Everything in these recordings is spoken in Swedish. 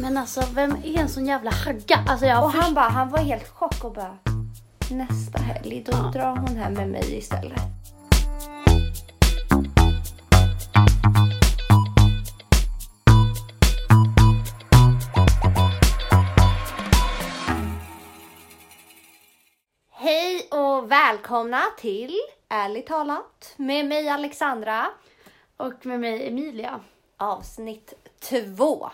Men alltså, vem är en sån jävla hagga? Alltså jag Och först- han bara, han var helt chock och bara nästa helg då drar hon hem med mig istället. Hej och välkomna till Ärligt talat med mig Alexandra. Och med mig Emilia. Avsnitt två.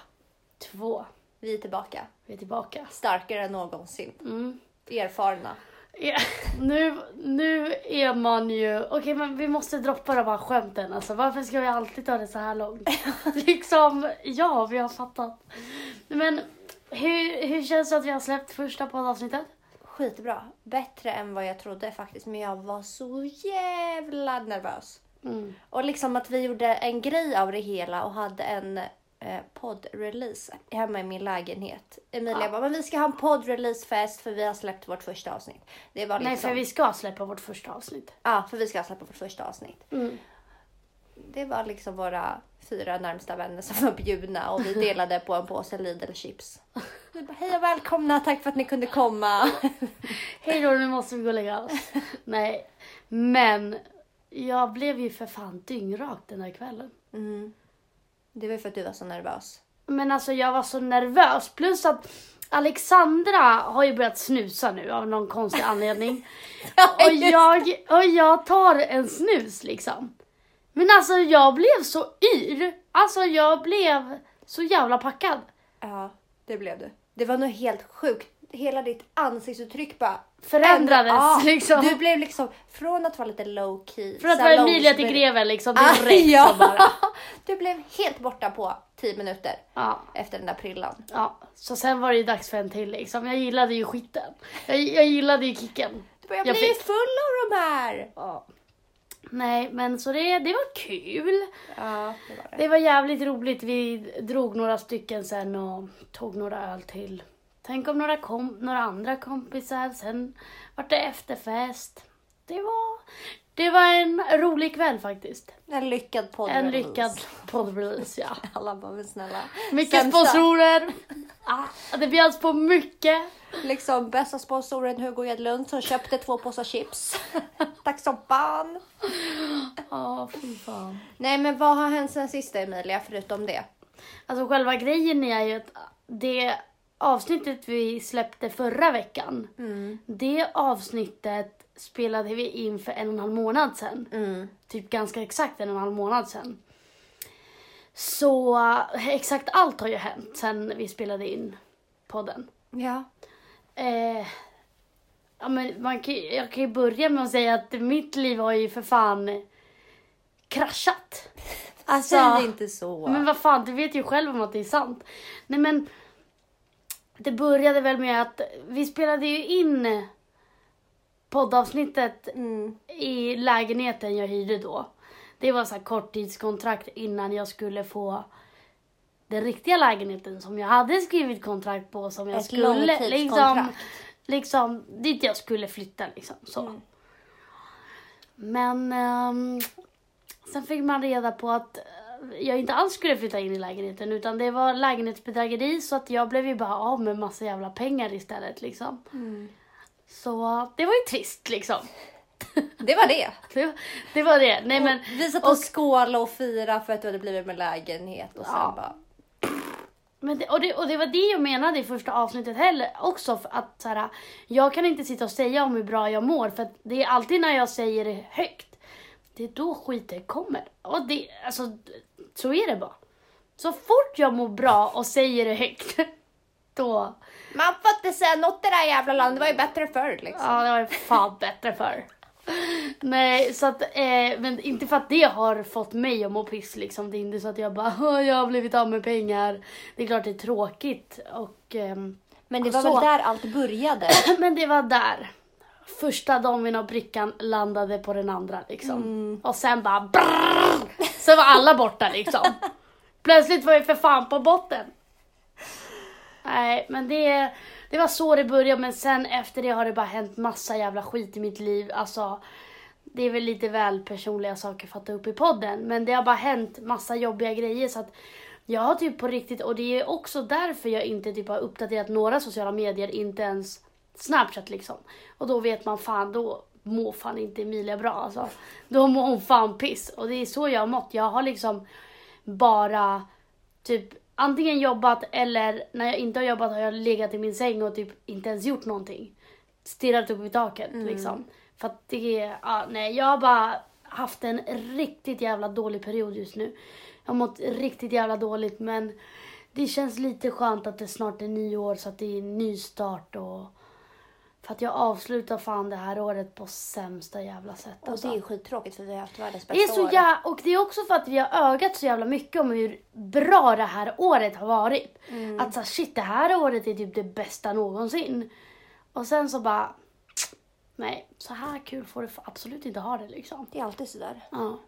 Två. Vi är tillbaka. Vi är tillbaka. Starkare än någonsin. Mm. Erfarna. Ja, nu, nu är man ju... Okej, men vi måste droppa de här skämten. Alltså, varför ska vi alltid ta det så här långt? liksom, ja, vi har fattat. Men hur, hur känns det att vi har släppt första poddavsnittet? Skitbra. Bättre än vad jag trodde faktiskt. Men jag var så jävla nervös. Mm. Och liksom att vi gjorde en grej av det hela och hade en eh, poddrelease hemma i min lägenhet. Emilia Ja. bara, men vi ska ha en poddreleasefest för vi har släppt vårt första avsnitt. Det var liksom, Nej, för vi ska släppa vårt första avsnitt. Ja, för vi ska släppa vårt första avsnitt. Mm. Det var liksom våra fyra närmsta vänner som var bjudna och vi delade på en påse Lidl-chips. Vi bara, hej och välkomna, tack för att ni kunde komma. Hej då, nu måste vi gå och lägga oss. Nej, men jag blev ju för fan dyngrak den här kvällen. Mm. Det var för att du var så nervös. Men alltså jag var så nervös. Plus att Alexandra har ju börjat snusa nu av någon konstig anledning. och, jag, och jag tar en snus liksom. Men alltså jag blev så yr. Alltså jag blev så jävla packad. Ja, det blev du. Det var nog helt sjukt. Hela ditt ansiktsuttryck bara Förändrades Ja, liksom. Du blev liksom från att vara lite low key. Från att vara Emilia till greven liksom Ah, direkt ja. så bara. Du blev helt borta på 10 minuter Ja, efter den där prillan. ja. Så sen var det ju dags för en till liksom. Jag gillade ju skiten. Jag, jag gillade ju kicken. Du bara, jag, Jag blir fick- full av de här. Ja. Nej men så det, det var kul. Ja, det var det. Det var jävligt roligt. Vi drog några stycken sen och tog några öl till. Tänk om några, kom, några andra kompisar. Sen vart det efterfest. Det var, det var en rolig kväll faktiskt. En lyckad podd. En lyckad poddrelease, ja. Alla bara, men snälla. Mycket Sämsta. sponsorer. Ah, det bjöds på mycket. Liksom bästa sponsoren Hugo Edlund som köpte två påsar chips. Tack som fan. Ja, fy fan. Nej men vad har hänt sen sista Emilia förutom det? Alltså själva grejen är ju att det avsnittet vi släppte förra veckan. Det avsnittet spelade vi in för en och en halv månad sedan. Mm. Typ ganska exakt en och en halv månad sedan. Så eh, exakt allt har ju hänt sen vi spelade in podden. Ja. Eh, ja, men man kan, jag kan ju börja med att säga att mitt liv har ju för fan kraschat. Alltså, Säg inte så. men vad fan, du vet ju själv om att det är sant. Nej men, det började väl med att vi spelade ju in poddavsnittet Mm. i lägenheten jag hyrde då. Det var så här korttidskontrakt innan jag skulle få den riktiga lägenheten som jag hade skrivit kontrakt på som jag Ett skulle liksom, liksom dit jag skulle flytta liksom så. Mm. Men ehm, sen fick man reda på att jag inte alls skulle flytta in i lägenheten utan det var lägenhetsbedrägeri så att jag blev ju bara av med massa jävla pengar istället liksom. Mm. Så det var ju trist liksom. Det var det. Det, var- det var det. Nej men, Vi satt och skålade och firade för att du hade blivit med lägenhet och sen Ja. bara... men det, och, det, och det var det jag menade i första avsnittet heller också. Att så här, jag kan inte sitta och säga om hur bra jag mår för att det är alltid när jag säger det högt. Det är då skiten kommer. Och det, alltså, så är det bara. Så fort jag mår bra och säger det högt, då... Man får inte säga något i det här jävla landet, det var ju bättre förr liksom. Ja, det var ju fan bättre för. Nej, så att, eh, men inte för att det har fått mig att må piss liksom. Det är inte så att jag bara, "Åh, jag har blivit av med pengar. Det är klart det är tråkigt och, ehm, Men det var Så. väl där allt började. men det var där. Första dominobrickan landade på den andra liksom. Mm. Och sen bara brrrr, så var alla borta liksom. Plötsligt var jag för fan på botten. Nej, men det, det var så det började. Men sen efter det har det bara hänt massa jävla skit i mitt liv. Alltså, det är väl lite väl personliga saker för att ta upp i podden. Men det har bara hänt massa jobbiga grejer så att Jag har typ på riktigt, och det är också därför jag inte typ har uppdaterat några sociala medier, inte ens Snapchat liksom. Och då vet man fan, då mår fan inte Emilia bra alltså. Då mår hon fan piss. Och det är så jag har mått. Jag har liksom bara typ antingen jobbat eller när jag inte har jobbat har jag legat i min säng och typ inte ens gjort någonting. Stirrat upp i taket liksom. För att det är, ja, nej jag har bara haft en riktigt jävla dålig period just nu. Jag har mått riktigt jävla dåligt men det känns lite skönt att det snart är nyår så att det är en ny start och för att jag avslutar fan det här året på sämsta jävla sätt. Och alltså. det är skittråkigt för vi har haft världens Det bästa är så år. jä- och det är också för att vi har ögat så jävla mycket om hur bra det här året har varit. Mm. Att så shit det här året är typ det bästa någonsin. Och sen så bara, nej så här kul får du absolut inte ha det liksom. Det är alltid sådär. Ja.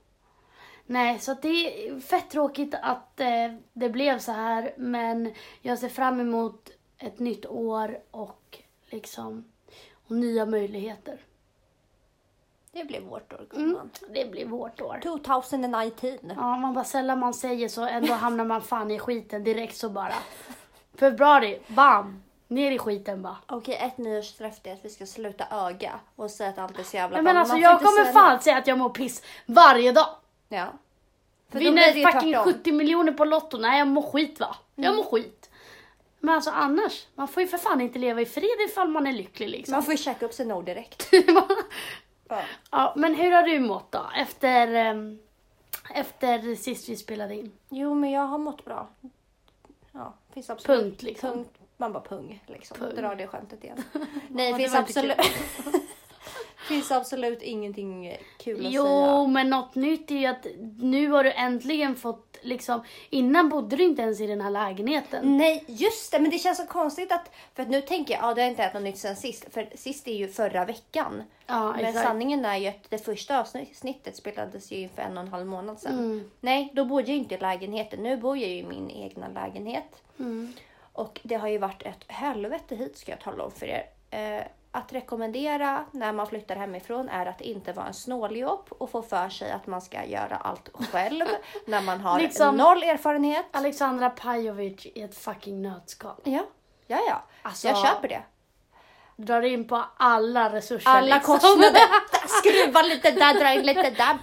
Nej, så det är fett tråkigt att eh, det blev så här. Men jag ser fram emot ett nytt år och liksom och nya möjligheter. Det blir vårt år Mm, gumman. det blir vårt år. 2019. Ja, man bara sällan man säger så ändå hamnar man fan i skiten direkt så bara. Februari, bam! Ner i skiten bara. Okej, ett nyårslöfte är att vi ska sluta öga och säga att allt är så jävla bra. men alltså jag kommer säga fan säga att jag mår piss varje dag. Ja. Vinner fucking tvärtom. 70 miljoner på Lotto. Nej, jag mår skit va? Mm. Jag mår skit. Men alltså annars, man får ju för fan inte leva i fred ifall man är lycklig liksom. Man får ju checka upp sin ord direkt. Ja. ja, men hur har du mått då? Efter, ehm, efter sist vi spelade in? Jo, men jag har mått bra. Ja, finns absolut. Punkt liksom. Punkt. Man bara pung liksom. Pung. Drar det skämtet igen. Nej, det finns absolut... finns absolut ingenting kul att Jo, säga. men något nytt är ju att nu har du äntligen fått liksom, innan bodde du inte ens i den här lägenheten. Nej, just det. Men det känns så konstigt att... För att nu tänker jag, ja det har inte hänt något nytt sen sist. För sist är ju förra veckan. Ja, Men exakt. sanningen är ju att det första avsnittet spelades ju för en och en halv månad sedan. Mm. Nej, då bodde jag ju inte i lägenheten. Nu bor jag ju i min egna lägenhet. Mm. Och det har ju varit ett helvete hit ska jag tala om för er. Eh, att rekommendera när man flyttar hemifrån är att inte vara en snåljobb och få för sig att man ska göra allt själv när man har Liksom- noll erfarenhet. Alexandra Pajovic i ett fucking nötskal. Ja, ja, ja. Alltså- jag köper det. Drar in på alla resurser. Alla liksom. kostnader. Skruva lite där, dra in lite där.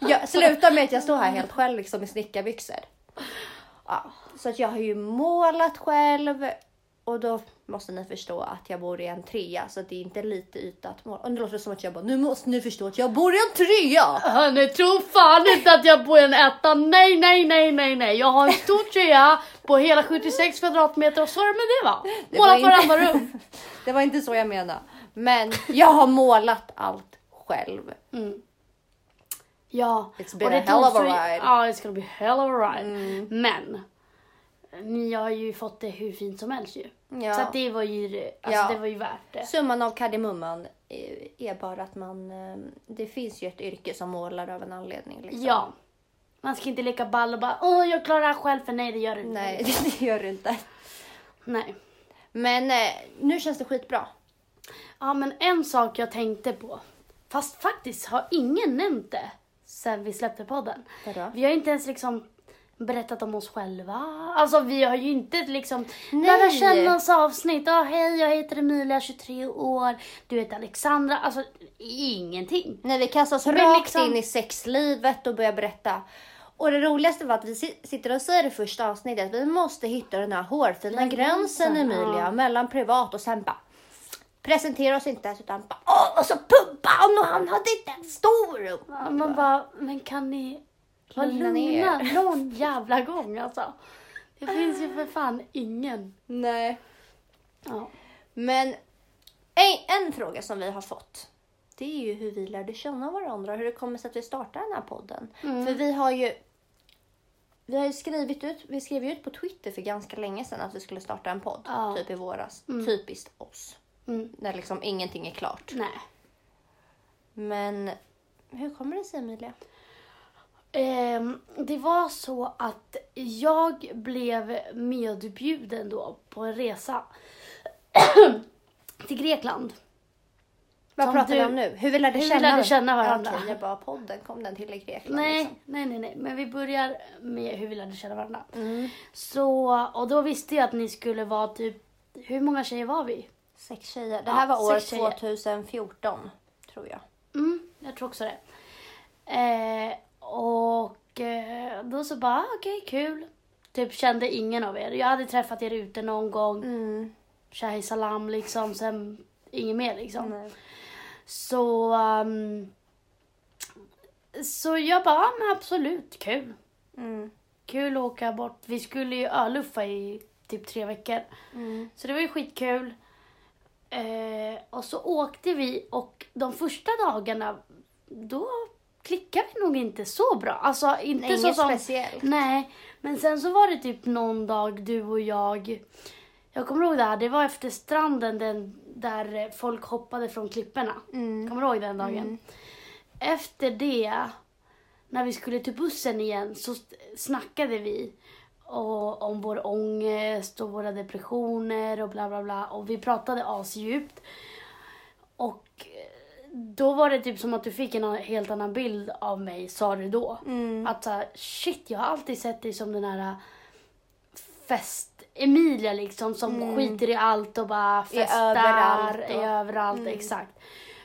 Jag slutar med att jag står här helt själv liksom i snickarbyxor. Ja, så att jag har ju målat själv och då måste ni förstå att jag bor i en trea så det är inte lite yta att måla. Och nu låter det som att jag bara, nu måste ni förstå att jag bor i en trea. Hörni, tro fan inte att jag bor i en etta. Nej, nej, nej, nej, nej. Jag har en stor trea på hela 76 kvadratmeter och så är det med det va. Det Måla var inte- varandra rum. Det var inte så jag menade. Men jag har målat allt själv. Ja. It's been och det a hell of a ride. Ja, it's gonna be hell of a ride. Mm. Men. Ni har ju fått det hur fint som helst ju. Ja. Så det var ju, alltså, Ja. det var ju värt det. Summan av kardemumman är är bara att man... eh, Det finns ju ett yrke som målar av en anledning. Liksom. Ja. Man ska inte leka ball och bara åh jag klarar det här själv för nej det gör du inte. Nej, det gör du inte. nej. Men eh, nu känns det skitbra. Ja men en sak jag tänkte på. Fast faktiskt har ingen nämnt det sen vi släppte podden. Vadå? Vi har inte ens liksom berättat om oss själva. Alltså vi har ju inte liksom Nej. lära känna oss avsnitt. Ja hej jag heter Emilia 23 år. Du heter Alexandra. Alltså ingenting. När vi kastas Men rakt liksom- in i sexlivet och börjar berätta. Och det roligaste var att vi si- sitter och säger i första avsnittet vi måste hitta den här hårfina Den gränsen gränsen, Emilia ja. mellan privat och sen bara presentera oss inte ens utan bara åh och så pumpa och han hade inte en stor Ja, Man bara, men kan ni Lugna lugna ner. någon jävla gång alltså. Det finns ju för fan ingen. Nej. Ja. Men en, en fråga som vi har fått. Det är ju hur vi lärde känna varandra. Hur det kommer sig att vi startade den här podden. Mm. För vi har ju vi har ju skrivit ut, vi skrev ju ut på Twitter för ganska länge sedan att vi skulle starta en podd. Ja. Typ i våras. Typiskt oss. Mm. När liksom ingenting är klart. Nej. Men hur kommer det sig Emilia? Ehm, det var så att jag blev medbjuden då på en resa till Grekland. Vad Som pratar vi du- om nu? Hur vi lärde hur vi känna, lärde känna varandra. Okej, jag bara podden, kom den till Grekland? Nej, Liksom. nej, nej, nej. Men vi börjar med hur vi lärde känna varandra. Mm. Så, och då visste jag att ni skulle vara typ, hur många tjejer var vi? Sex tjejer. Det Ja, här var år sex tjejer. 2014, tror jag. Mm, jag tror också det. Eh, och eh, då så bara, ah, okej, kul. Typ kände ingen av er. Jag hade träffat er ute någon gång, Mm. Shahi salam liksom, sen inget mer liksom. Nej. Så, ehm, så jag bara, ja men absolut, kul. Mm. Kul att åka bort. Vi skulle ju öluffa i typ tre veckor. Mm. Så det var ju skitkul. Eh, och så åkte vi och de första dagarna då klickade vi nog inte så bra. Alltså inte Inget så som... speciellt. Nej, men sen så var det typ någon dag du och jag. Jag kommer ihåg det här, det var efter stranden den, där folk hoppade från klipporna. Mm. Kommer du ihåg den dagen? Mm. Efter det, när vi skulle till bussen igen, så snackade vi och, om vår ångest och våra depressioner och bla bla bla. Och vi pratade asdjupt. Och då var det typ som att du fick en helt annan bild av mig, sa du då. Mm. Att så här, shit, jag har alltid sett dig som den här fest-Emilia liksom som skiter i allt och bara festar, Mm. överallt och- är överallt, Mm. exakt.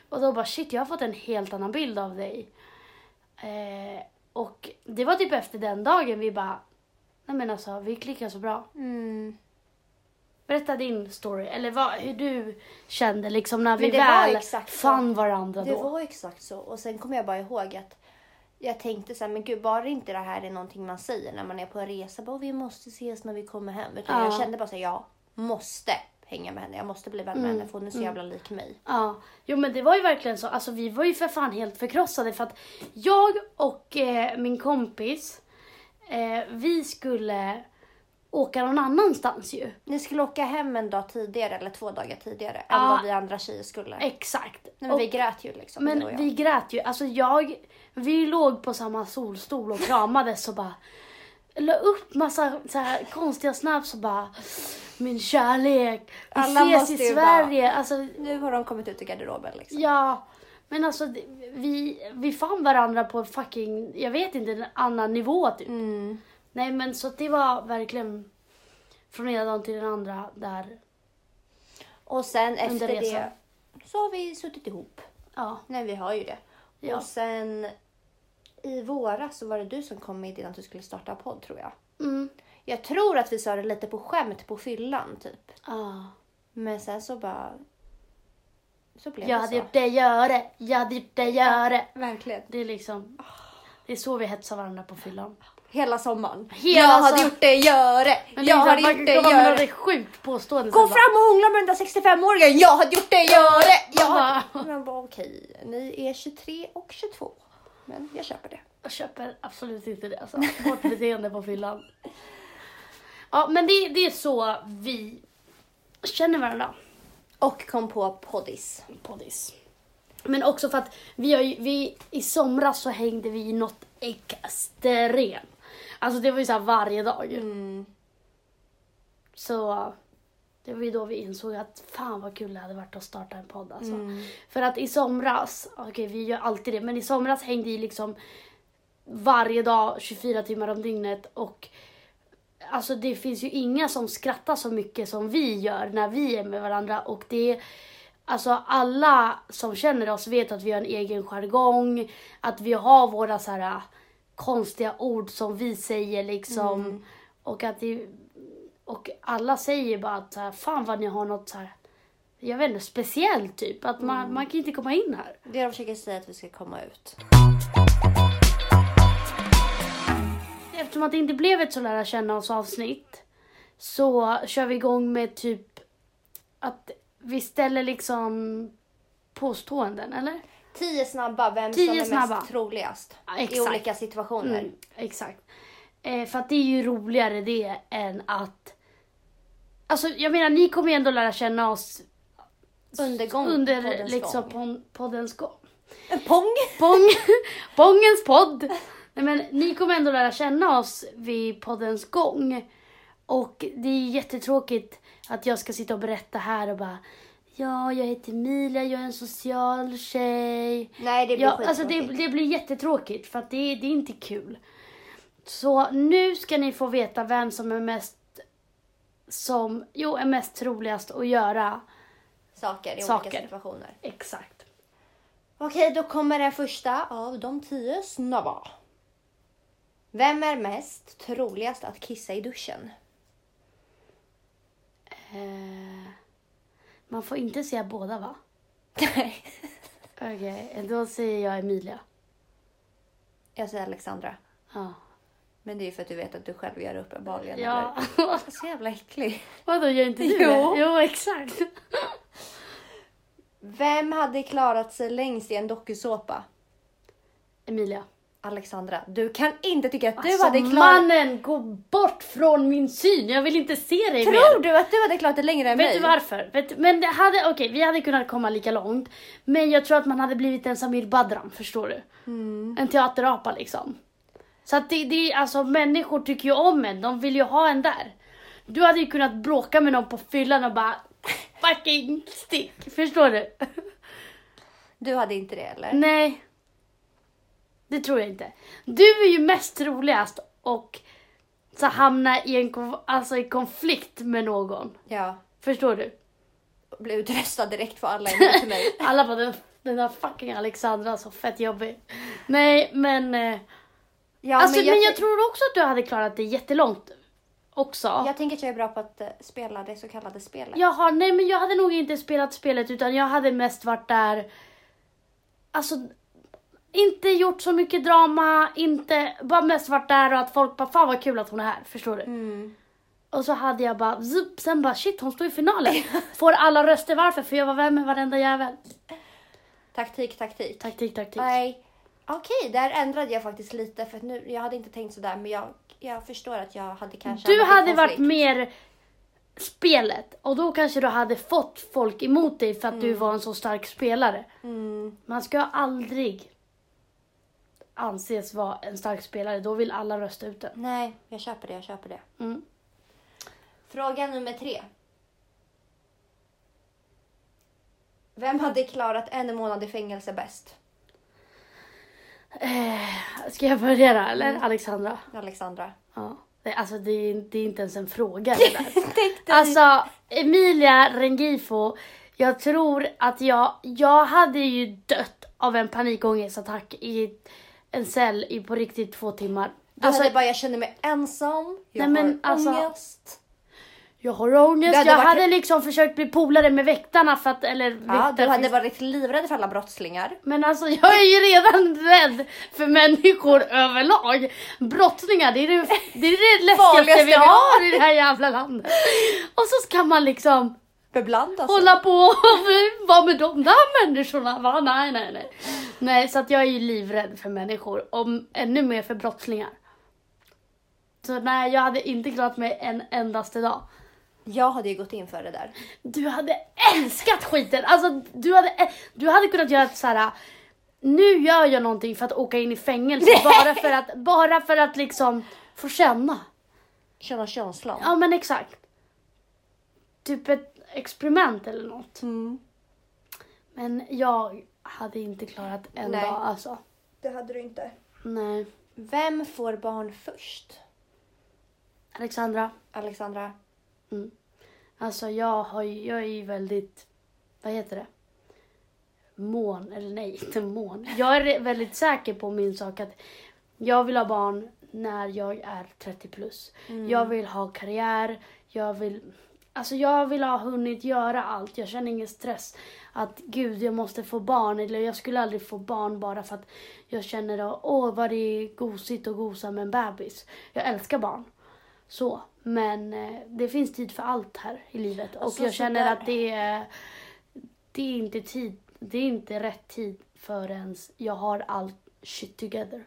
Och då bara shit, jag har fått en helt annan bild av dig. Eh, och det var typ efter den dagen vi bara, nej men alltså vi klickar så bra. Mm. Berätta din story, eller vad, hur du kände liksom när vi det var väl fann varandra Det då. var exakt så. Och sen kommer jag bara ihåg att jag tänkte så här, men gud, bara inte det här är någonting man säger när man är på en resa. Bara, vi måste ses när vi kommer hem. Utan Ja. jag kände bara så här, jag måste hänga med henne. Jag måste bli vän med Mm, henne för hon är så jävla lik mig. Ja, jo men det var ju verkligen så. Alltså vi var ju för fan helt förkrossade för att jag och eh, min kompis, eh, vi skulle åka någon annanstans ju. Ni skulle åka hem en dag tidigare eller två dagar tidigare än Ja. vad vi andra tjejer skulle. Exakt. Nej, men Och- vi grät ju liksom. men vi grät ju. Alltså jag, vi låg på samma solstol och kramades och bara la upp massa så här konstiga snaps och bara min kärlek, vi Alla ses i Sverige. Alltså, Nu har de kommit ut i garderoben liksom. Ja, men alltså vi, vi fann varandra på fucking, jag vet inte, en annan nivå typ. Mm. Nej men så det var verkligen från ena dagen till den andra där, Och sen efter det så har vi suttit ihop. ja. Nej, vi har ju det. Ja. Och sen i våras så var det du som kom med idén att du skulle starta podd tror jag. Mm. Jag tror att vi sa det lite på skämt på fyllan typ. ja. Men sen så bara... Så blev Jag det hade så. gjort det, gör det, jag hade gjort det, gör det. Verkligen. Det är liksom, det är så vi hetsar varandra på fyllan. Hela sommaren. Hela jag hade gjort det, gör det! Men Jag hade gjort det, gör det! sjukt påstående. Gå fram och hångla med den där 65-åringen! Jag hade gjort det, gör det! Jag hade... Man bara okej, ni är 23 och 22. Men jag köper det. Jag köper absolut inte det alltså. Vårt beteende på fyllan. Ja men det, det är så vi känner varandra. Och kom på poddis. poddis. Men också för att vi, har ju, vi i somras så hängde vi i något extremt. Alltså det var ju så här varje dag. Mm. Så det var ju då vi insåg att fan vad kul det hade varit att starta en podd alltså. Mm. För att i somras, okej vi gör alltid det, men i somras hängde vi liksom varje dag 24 timmar om dygnet och alltså det finns ju inga som skrattar så mycket som vi gör när vi är med varandra och det Alltså alla som känner oss vet att vi har en egen jargong, att vi har våra så här konstiga ord som vi säger liksom. Och att det, och alla säger bara att så här, fan vad ni har något så här, jag vet inte, speciellt typ. Att man, man kan inte komma in här. Det de försöker säga är att vi ska komma ut. Eftersom att det inte blev ett så lära känna oss avsnitt så kör vi igång med typ att vi ställer liksom påståenden, eller? Tio snabba, vem Tio som är snabba. mest troligast Ja, i exakt. olika situationer. Mm, exakt. Eh, för att det är ju roligare det än att... Alltså jag menar, ni kommer ju ändå lära känna oss Under gång, under poddens liksom gång. poddens gång. Pong! Pong, Pongens podd! Nej men ni kommer ändå lära känna oss vid poddens gång. Och det är jättetråkigt att jag ska sitta och berätta här och bara Ja, jag heter Emilia, jag är en social tjej. Nej, det blir Ja, alltså det, det blir jättetråkigt för att det, det är inte kul. Så nu ska ni få veta vem som är mest som, jo, är mest troligast att göra saker i Saker. olika situationer. exakt. Okej, då kommer den första av de tio snabba. Vem är mest troligast att kissa i duschen? Eh, man får inte säga båda va? Nej. Okej, då säger jag Emilia. Jag säger Alexandra. Ja. Men det är ju för att du vet att du själv gör det uppenbarligen. ja. Eller? Så jävla äcklig. Vadå, gör inte du Jo. det? Jo, exakt. Vem hade klarat sig längst i en dokusåpa? Emilia. Alexandra, du kan inte tycka att du alltså, hade klarat... mannen, gå bort från min syn. Jag vill inte se dig mer. Tror du att du hade klarat det längre än Vet mig? du varför? Vet du, men det hade, okej, vi hade kunnat komma lika långt. Men jag tror att man hade blivit en Samir Badran, förstår du? Mm. En teaterapa liksom. Så att det, det, alltså människor tycker ju om en, de vill ju ha en där. Du hade ju kunnat bråka med någon på fyllan och bara fucking stick, förstår du? Du hade inte det eller? Nej. Det tror jag inte. Du är ju mest troligast och så hamna i en konf- alltså i konflikt med någon. Ja. Förstår du? Blev utröstad direkt för alla emot mig. Alla bara den, den där fucking Alexandra så fett jobbig. Nej men, eh, Ja, alltså, men, jag, jag, tror också att du hade klarat det jättelångt också. jag tänker att jag är bra på att eh, spela det så kallade spelet. Jaha, nej men jag hade nog inte spelat spelet utan jag hade mest varit där, alltså inte gjort så mycket drama, inte, bara mest varit där och att folk bara fan vad kul att hon är här, förstår du? Mm. Och så hade jag bara, zup, sen bara shit hon står i finalen. Får alla röster varför? För jag var vän med varenda jävel. Taktik, taktik. Taktik, taktik. Nej. Okej, där ändrade jag faktiskt lite för att nu, jag hade inte tänkt sådär men jag, jag förstår att jag hade kanske Du hade varit mer spelet och då kanske du hade fått folk emot dig för att du var en så stark spelare. Mm. Man ska aldrig anses vara en stark spelare, då vill alla rösta ut den. Nej, jag köper det, jag köper det. Mm. Fråga nummer tre. Vem hade klarat en månad i fängelse bäst? Eh, ska jag börja då, eller? Alexandra? Alexandra. Ja. Det, alltså det är, det är inte ens en fråga det där. Alltså, Emilia Rengifo, jag tror att jag, jag hade ju dött av en panikångestattack i en cell i på riktigt två timmar. Alltså, hade bara, jag känner mig ensam, jag Nej, men har alltså- ångest. jag har ångest, hade jag varit- hade liksom försökt bli polare med väktarna för att, eller Ja, du hade finns- varit livrädd för alla brottslingar. Men alltså jag är ju redan rädd för människor överlag. Brottslingar, det är det, det, är det läskigaste vi har i det här jävla landet. Och så ska man liksom Bebland alltså. hålla på och vara med de där människorna. Va? Nej, nej, nej. Nej, så att jag är ju livrädd för människor. Och ännu mer för brottslingar. Så nej, jag hade inte klarat mig en endaste dag. Jag hade ju gått in för det där. Du hade älskat skiten! Alltså, du hade, du hade kunnat göra ett så här. Nu gör jag någonting för att åka in i fängelse bara för att, bara för att liksom få känna. Känna känslan. Ja men exakt. Typ ett experiment eller något. Mm. Men jag hade inte klarat en Nej. dag alltså. Det hade du inte. Nej. Vem får barn först? Alexandra, Alexandra? alltså jag, har, jag är ju väldigt, vad heter det? Mån, eller nej inte mån. Jag är väldigt säker på min sak att jag vill ha barn när jag är 30 plus. Jag vill ha karriär, jag vill, alltså jag vill ha hunnit göra allt. Jag känner ingen stress att gud jag måste få barn eller jag skulle aldrig få barn bara för att jag känner att åh vad det är gosigt att gosa med en bebis. Jag älskar barn. Så, men eh, det finns tid för allt här i livet och Alltså, jag känner att det är, det är inte tid, det är inte rätt tid förrän jag har allt shit together.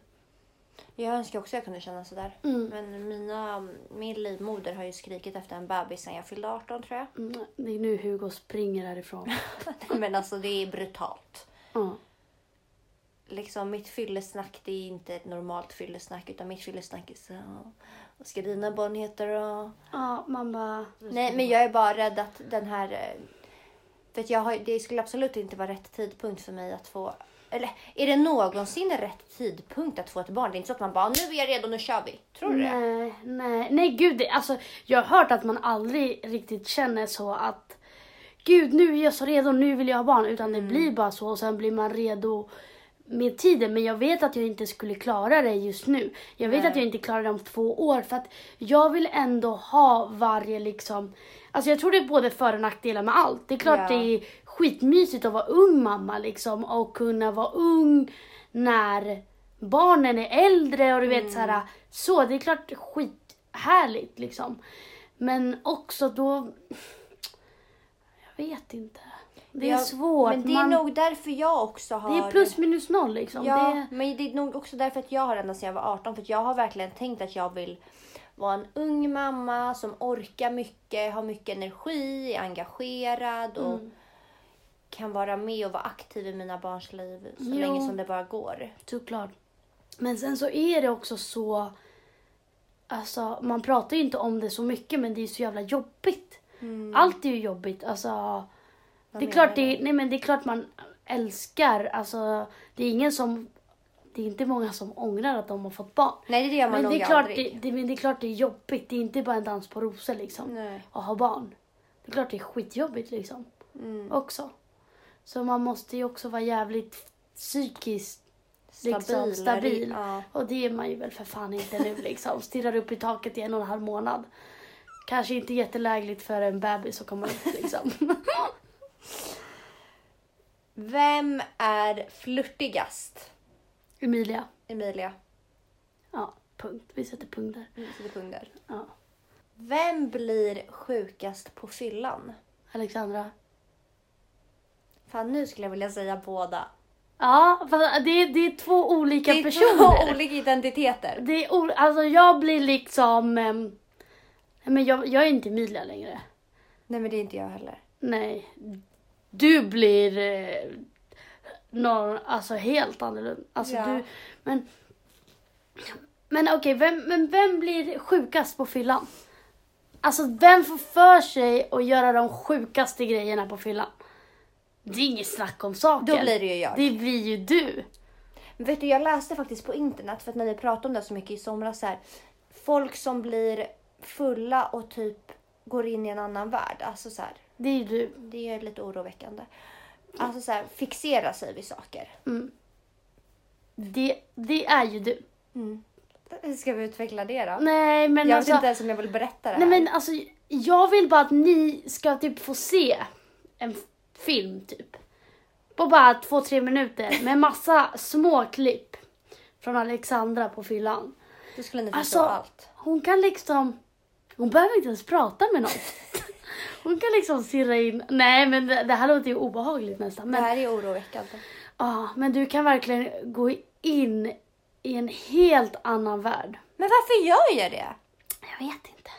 Jag önskar också jag kunde känna sådär. Mm. Men mina, min livmoder har ju skrikit efter en bebis sen jag fyllde 18 tror jag. Mm, Det är nu Hugo springer härifrån. Men alltså det är brutalt. Ja. Liksom mitt fyllesnack det är inte ett normalt fyllesnack utan mitt fyllesnack är så vad ska dina barn heta då? Ja, man bara... Nej men jag är bara rädd att den här eh, För att jag har, det skulle absolut inte vara rätt tidpunkt för mig att få... Eller är det någonsin rätt tidpunkt att få ett barn? Det är inte så att man bara, nu är jag redo, nu kör vi. Tror du det? Nej, nej, nej gud. Det, alltså, jag har hört att man aldrig riktigt känner så att gud nu är jag så redo, nu vill jag ha barn. Utan det blir bara så och sen blir man redo med tiden. Men jag vet att jag inte skulle klara det just nu. Jag vet Nej. att jag inte klarar det om två år. För att jag vill ändå ha varje liksom... Alltså jag tror det är både för och nackdelar med allt. Det är klart Ja. det är skitmysigt att vara ung mamma liksom. Och kunna vara ung när barnen är äldre och du vet så här. Så det är klart skithärligt liksom. Men också då... Jag vet inte. Det är Ja, svårt. Men det är Man- nog därför jag också har... det är plus minus noll liksom. Ja, Det... men det är nog också därför att jag har ända sedan jag var 18. För att jag har verkligen tänkt att jag vill vara en ung mamma som orkar mycket, har mycket energi, är engagerad och Mm. Kan vara med och vara aktiv i mina barns liv så Jo. länge som det bara går. Såklart. Men sen så är det också så... Alltså, man pratar ju inte om det så mycket men det är så jävla jobbigt. Allt är ju jobbigt. Alltså, Vad det är klart det, nej, men det är klart man älskar. Alltså, det är ingen som... Det är inte många som ångrar att de har fått barn. Nej, det gör man Men nog det, är klart aldrig. det, det, men det är klart det är jobbigt. Det är inte bara en dans på rosor liksom. Nej. Att ha barn. Det är klart det är skitjobbigt liksom. Mm. Också. Så man måste ju också vara jävligt psykiskt liksom, Stabil. stabil. Ja. Och det är man ju väl för fan inte nu liksom. Stirrar upp i taket i en och en halv månad. Kanske inte jättelägligt för en bebis att komma ut liksom. Vem är flörtigast? Emilia. Emilia. Ja, punkt. Vi sätter punkt där. Mm, sätter punkt där. Ja. Vem blir sjukast på fyllan? Alexandra. Fan, nu skulle jag vilja säga båda. Ja, fast det är, det är två olika det är personer. två olika identiteter. Det är o- alltså jag blir liksom... ehm, men jag, jag är inte Emilia längre. Nej, men det är inte jag heller. Nej. Du blir eh, någon, alltså helt annorlunda. Alltså Ja. du, men men okej, vem, men vem blir sjukast på fyllan? Alltså vem får för sig att göra de sjukaste grejerna på fyllan? Det är inget snack om saken. Då blir det ju jag. Det blir ju du. Vet du, jag läste faktiskt på internet, för att när vi pratade om det så mycket i somras, så här, folk som blir fulla och typ går in i en annan värld. Alltså så här, Det är ju du. det är lite oroväckande. Alltså så här, fixera sig vid saker. Mm. Det, det är ju du. Ska vi utveckla det då? Nej men jag alltså. vet inte ens om jag vill berätta det Nej här. men alltså, jag vill bara att ni ska typ få se en film typ. På bara två, tre minuter med massa små klipp från Alexandra på fyllan. Då skulle Alltså, förstå allt. hon kan liksom, hon behöver inte ens prata med någon. Hon kan liksom stirra in, nej men det, det här låter ju obehagligt nästan. Det Men, här är oroväckande. ja, men du kan verkligen gå in i en helt annan värld. Men varför gör jag det? Jag vet inte.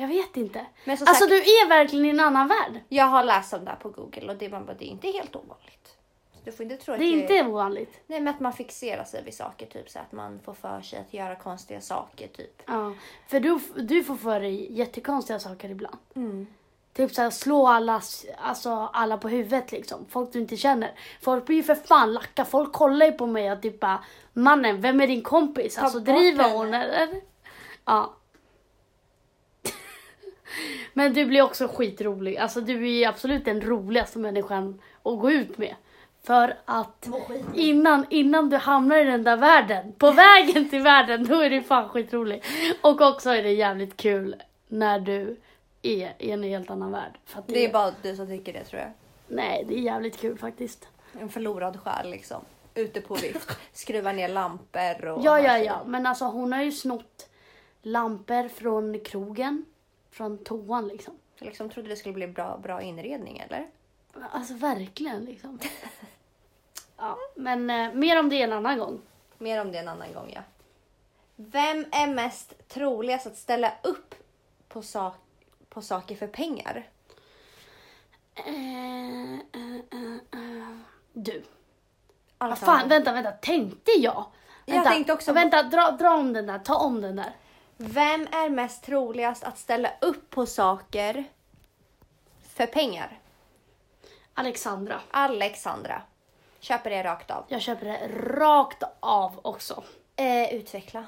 Jag vet inte. Men Alltså sagt, du är verkligen i en annan värld. jag har läst om det här på Google och det, man bara, det är inte helt ovanligt. Så du får inte tro att Det är inte ovanligt. Nej men att man fixerar sig vid saker, typ så att man får för sig att göra konstiga saker, typ. Ja. För du, du får för dig jättekonstiga saker ibland. Mm. Typ såhär slå alla, alltså, alla på huvudet liksom. Folk du inte känner. Folk blir ju för fan lacka. Folk kollar ju på mig och typ bara Mannen, vem är din kompis? Ta Alltså driver henne." hon eller? Ja. Men du blir också skitrolig. Alltså du är absolut den roligaste människan att gå ut med. För att innan, innan du hamnar i den där världen, på vägen till världen, då är du fan skitrolig. Och också är det jävligt kul när du är i en helt annan värld. Att Det är bara du som tycker det tror jag. Nej, det är jävligt kul faktiskt. En förlorad själ liksom. Ute på vift. Skruva ner lampor och... Ja, ja, ja. Men alltså hon har ju snott lampor från krogen. Från toan liksom. Jag liksom trodde det skulle bli bra, bra inredning eller? Alltså verkligen liksom. Ja, men eh, mer om det en annan gång. Mer om det en annan gång ja. Vem är mest troligast att ställa upp på, sak, på saker för pengar? Eh, eh, eh, eh. Du. Vad Alexander. fan, vänta, vänta. Tänkte jag? Jag Vänta, tänkte också- Vänta, dra, dra om den där. Ta om den där. Vem är mest troligast att ställa upp på saker för pengar? Alexandra. Alexandra. Köper det rakt av. Jag köper det rakt av också. Eh, utveckla.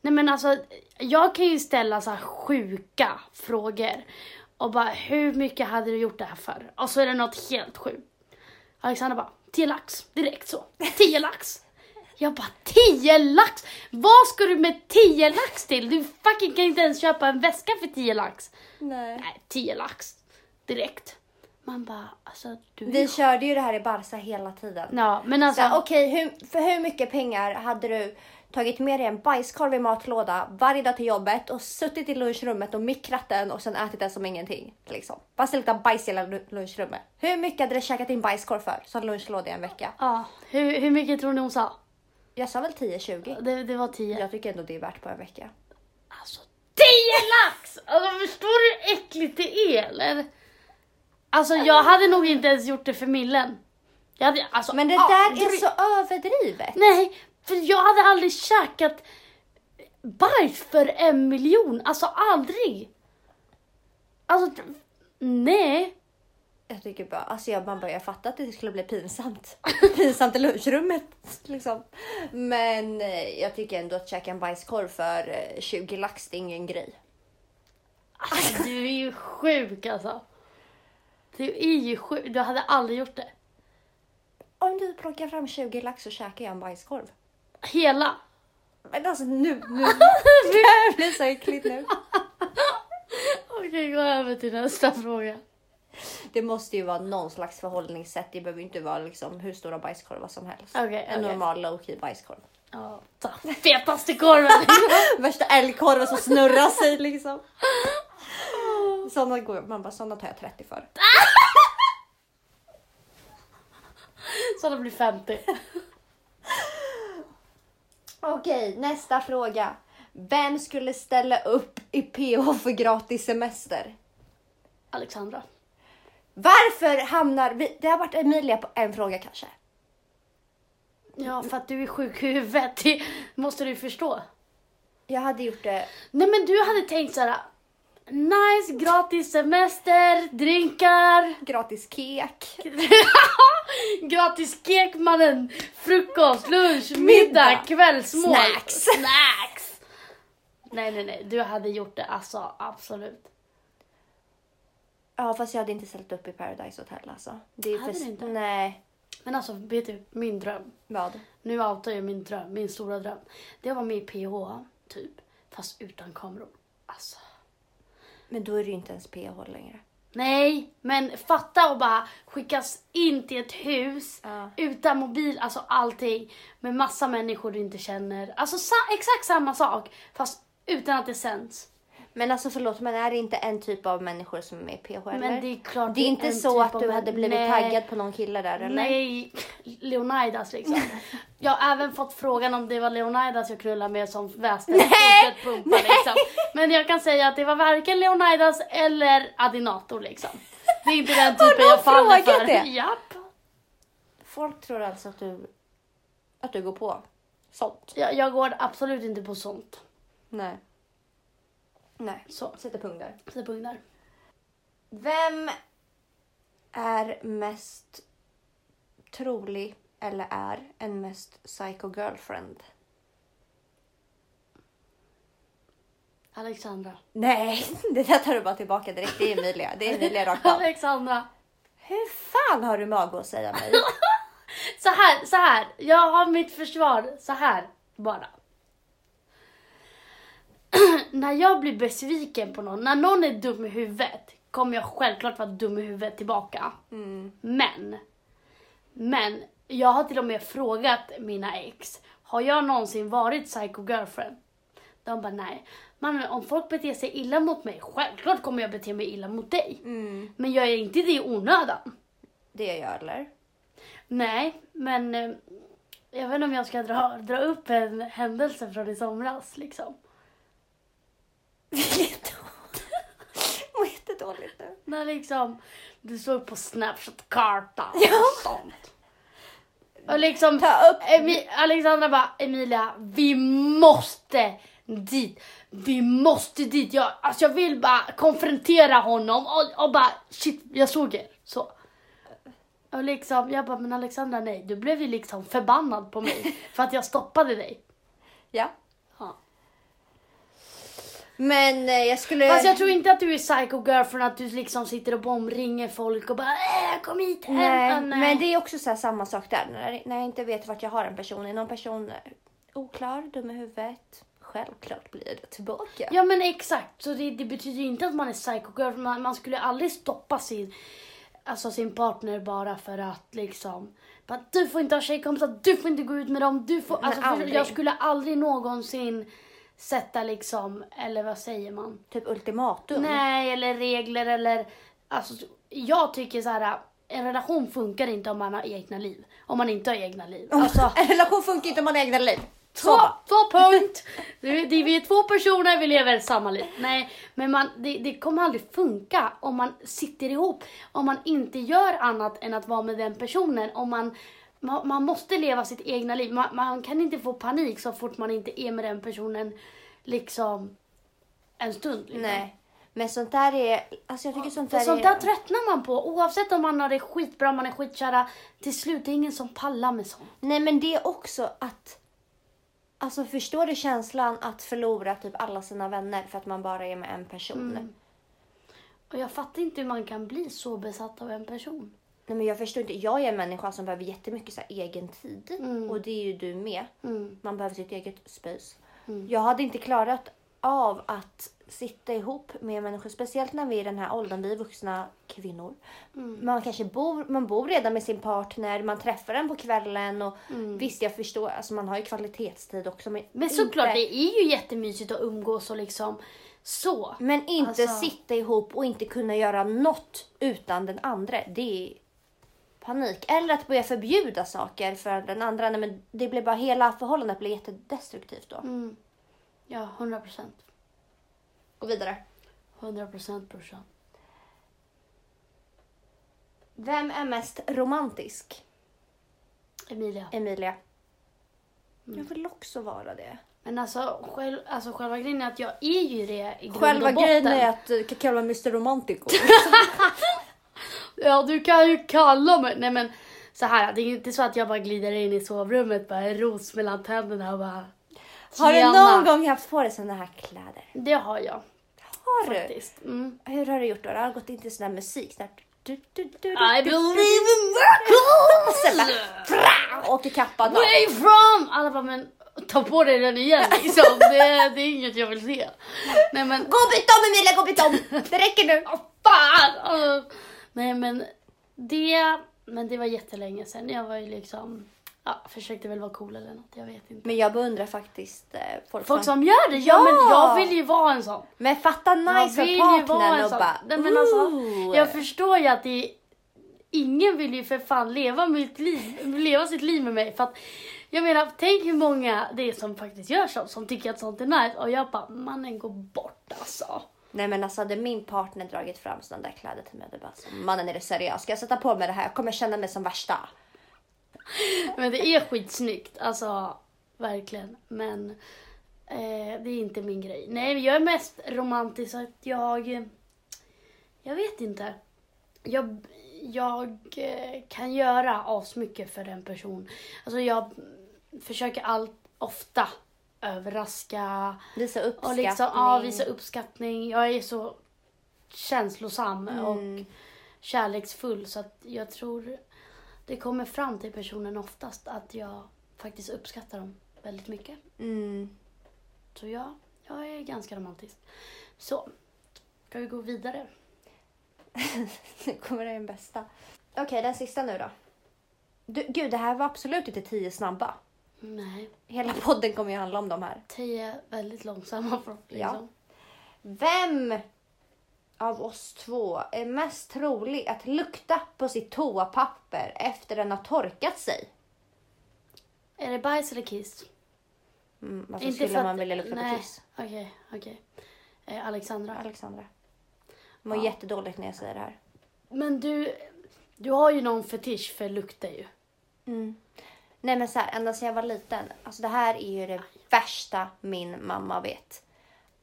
Nej men alltså, jag kan ju ställa så här sjuka frågor. Och bara, hur mycket hade du gjort det här för? Och så är det något helt sjukt. Alexandra bara, 10 lax. Direkt så. 10 lax. Jag bara, 10 lax? Vad ska du med 10 lax till? Du fucking kan inte ens köpa en väska för 10 lax. Nej. Nej, 10 lax. Direkt. Man bara, alltså du Vi körde ju det här i Barca hela tiden. Ja, men alltså. Så, Okej, hur, för hur mycket pengar hade du tagit med dig en bajskorv i matlåda varje dag till jobbet och suttit i lunchrummet och mikrat den och sen ätit den som ingenting? Liksom. Bara så luktar bajs i hela lu- lunchrummet. Hur mycket hade du käkat din bajskorv för som lunchlåda i en vecka? Ja, hur, hur mycket tror ni hon sa? Jag sa väl 10-20? Det, det var 10. Jag tycker ändå det är värt på en vecka. Alltså 10 lax! Alltså förstår du hur äckligt det är eller? Alltså jag hade nog inte ens gjort det för millen. Jag hade, alltså, Men det där är så överdrivet. Nej, för jag hade aldrig käkat bajs för en miljon. Alltså aldrig. Alltså, nej. Jag tycker bara, alltså jag, man börjar fatta att det skulle bli pinsamt. pinsamt i lunchrummet liksom. Men eh, jag tycker ändå att käka en bajskorv för eh, 20 lax, det är ingen grej. Alltså, du är ju sjuk alltså. Du är ju sjuk. Du hade aldrig gjort det. Om du plockar fram 20 lax så käkar jag en bajskorv. Hela. Men alltså nu, nu. det här blir så äckligt nu. Okej, gå över till nästa fråga. Det måste ju vara någon slags förhållningssätt. Det behöver ju inte vara liksom hur stora bajskorvar som helst. Okej, en okej. normal low key bajskorv. Ja, ta fetaste korven. Värsta älgkorven som snurrar sig liksom. Såna går man bara, såna tar jag 30 för. Så det blir 50. Okej, nästa fråga. Vem skulle ställa upp i PH för gratis semester? Alexandra. Varför hamnar vi... Det har varit Emilia på en fråga kanske. Ja, för att du är sjuk i huvudet. Det måste du förstå. Jag hade gjort det... Nej men du hade tänkt såhär. Nice, gratis semester, drinkar, Gratis kek. gratis kek mannen, frukost, lunch, middag, Middag. kvällsmål, Snacks. snacks. Nej nej nej, du hade gjort det alltså absolut. Ja, fast jag hade inte ställt upp i Paradise Hotel alltså. Det är Hade du inte? Nej. Men alltså vet du, min dröm. Vad? Nu outar jag min dröm, min stora dröm. Det var med i PH, typ. Fast utan kameror. Alltså. Men då är det ju inte ens PH längre. Nej, men fatta och bara skickas in till ett hus Ja. utan mobil, alltså allting. Med massa människor du inte känner. Alltså sa- exakt samma sak, fast utan att det sänds. Men alltså förlåt, men är det inte en typ av människor som är PH eller? Men det är klart Det är inte så typ att du hade blivit Nej. taggad på någon kille där eller? Nej, Leonidas liksom. Jag har även fått frågan om det var Leonidas jag knullade med som väste pumpa liksom. Men jag kan säga att det var varken Leonidas eller Adinator liksom. Det är inte den typen jag faller för. det? Japp. Folk tror alltså att du, att du går på sånt? Jag, jag går absolut inte på sånt. Nej. Nej, Så, sätter punkt där. sätt punkt där. Vem är mest trolig eller är en mest psycho girlfriend? Alexandra. Nej, det där tar du bara tillbaka direkt. Det är Emilia. Det är Emilia rakt av. Alexandra. Hur fan har du mag att säga mig? Så här, så här. Jag har mitt försvar så här bara. när jag blir besviken på någon, när någon är dum i huvudet, kommer jag självklart vara dum i huvudet tillbaka. Mm. Men, men jag har till och med frågat mina ex, har jag någonsin varit psycho girlfriend? De bara nej. Men om folk beter sig illa mot mig, självklart kommer jag bete mig illa mot dig. Mm. Men jag är inte det i onödan. Det gör jag eller? Nej, men eh, jag vet inte om jag ska dra, dra upp en händelse från i somras liksom. Mår jättedåligt nu. När liksom du såg på Snapchat-kartan Ja. och sånt. Och liksom Ta upp. Emi- Alexandra bara, Emilia, vi måste dit. Vi måste dit. Jag, alltså jag vill bara konfrontera honom och, och bara shit, jag såg er. Så. Och liksom, jag bara, men Alexandra nej, du blev ju liksom förbannad på mig för att jag stoppade dig. Ja. Men eh, jag skulle... Fast jag tror inte att du är psycho girlfriend, att du liksom sitter och bomringer folk och bara äh, kom hit hem. Nej, Ah, men det är också så här samma sak där. När, när jag inte vet vart jag har en person. Är någon person oklar, dum i huvudet? Självklart blir det tillbaka. Ja men exakt, så det, det betyder ju inte att man är psycho girlfriend. Man, man skulle aldrig stoppa sin, alltså sin partner bara för att liksom bara, du får inte ha tjejkompisar, du får inte gå ut med dem, du får... Alltså, för jag skulle aldrig någonsin sätta liksom, eller vad säger man? Typ ultimatum. Nej, eller regler eller... Alltså, jag tycker så här, en relation funkar inte om man har egna liv. Om man inte har egna liv. Alltså, En relation funkar inte om man har egna liv. Två, två punkt! Det- det- Vi är två personer, vi lever samma liv. Nej, men man, det, det kommer aldrig funka om man sitter ihop. Om man inte gör annat än att vara med den personen. Om man, man, man måste leva sitt egna liv. Man, man kan inte få panik så fort man inte är med den personen liksom en stund. Liksom. Nej. Men sånt där är... Alltså jag tycker sånt där sånt är... där tröttnar man på. Oavsett om man har det skitbra, man är skitkära. Till slut, det är ingen som pallar med sånt. Nej men det är också att... Alltså förstår du känslan att förlora typ alla sina vänner för att man bara är med en person? Mm. Och jag fattar inte hur man kan bli så besatt av en person. Nej men jag förstår inte. Jag är en människa som behöver jättemycket så här egen tid. Mm. Och det är ju du med. Mm. Man behöver sitt eget space. Mm. Jag hade inte klarat av att sitta ihop med människor, speciellt när vi är i den här åldern, vi är vuxna kvinnor. Mm. Man kanske bor, man bor redan med sin partner, man träffar den på kvällen och visst jag förstår, alltså man har ju kvalitetstid också. Men, Mm. Men såklart, inte, det är ju jättemysigt att umgås och liksom så. men inte Alltså- sitta ihop och inte kunna göra något utan den andra. Det är panik. Eller att börja förbjuda saker för den andra. Nej, men det blir bara, hela förhållandet blir jättedestruktivt då. Mm. Ja, 100 procent. Gå vidare. 100 procent brorsan. Vem är mest romantisk? Emilia. Emilia. Jag vill också vara det. Men alltså, själv, alltså själva grejen är att jag är ju det i grund Själva och botten. grejen är att du kan kalla mig Mr Romantico. Ja, du kan ju kalla mig... Nej men så här, det är inte så att jag bara glider in i sovrummet bara en ros mellan tänderna och bara... har du någon gång haft på dig såna här kläder? Det har jag Har du? faktiskt. Mm. Hur har du gjort då? Du har gått in till sån här musik. Här, du, du, du, du, I du, believe in miracles! fra, åker kappan. Way from! Alla bara, men ta på dig den igen liksom. det, det är inget jag vill se. Nej men, Gå och byt om Emilia, gå och byt om! Det räcker nu. Åh, fan! Nej men det, men det var jättelänge sedan. Jag var ju liksom, ja, försökte väl vara cool eller något, jag vet inte. Men jag beundrar faktiskt eh, folk, Folk som... gör det, ja, Ja! men jag vill ju vara en sån. Men fatta nice jag vill för ju vara partnern en och sån. bara... Nej, men alltså, "Ooh." jag förstår ju att det Ingen vill ju för fan leva, mitt liv, leva sitt liv med mig. För att, jag menar, tänk hur många det är som faktiskt gör så, som tycker att sånt är nice. Och jag bara, mannen gå bort alltså. Nej men alltså hade min partner dragit fram sådana där kläder till mig, det bara så, mannen är det seriöst? Ska jag sätta på mig det här? Jag kommer känna mig som värsta. Men det är skitsnyggt, alltså verkligen. Men eh, det är inte min grej. Nej, jag är mest romantisk så att jag... Jag vet inte. Jag, jag eh, kan göra asmycket för en person. Alltså jag försöker allt ofta överraska Visa uppskattning. och liksom, ja, visa uppskattning. Jag är så känslosam Mm. och kärleksfull så att jag tror det kommer fram till personen oftast att jag faktiskt uppskattar dem väldigt mycket. Mm. Så ja, jag är ganska romantisk. Så, ska vi gå vidare? Nu kommer den bästa. Okej, den sista nu då. Du, gud, det här var absolut inte tio snabba. Nej, Hela podden kommer ju handla om de här. tio väldigt långsamma från liksom. Vem av oss två är mest trolig att lukta på sitt toapapper efter den har torkat sig? Är det bajs eller kiss? Mm, varför Inte skulle för att- man vilja lukta nej. på kiss? Okej, okej. Eh, Alexandra. Alexandra. Jag mår Ja. jättedåligt när jag säger det här. Men du, du har ju någon fetisch för lukter ju. Nej men så här, ända sedan jag var liten. Alltså det här är ju det värsta min mamma vet.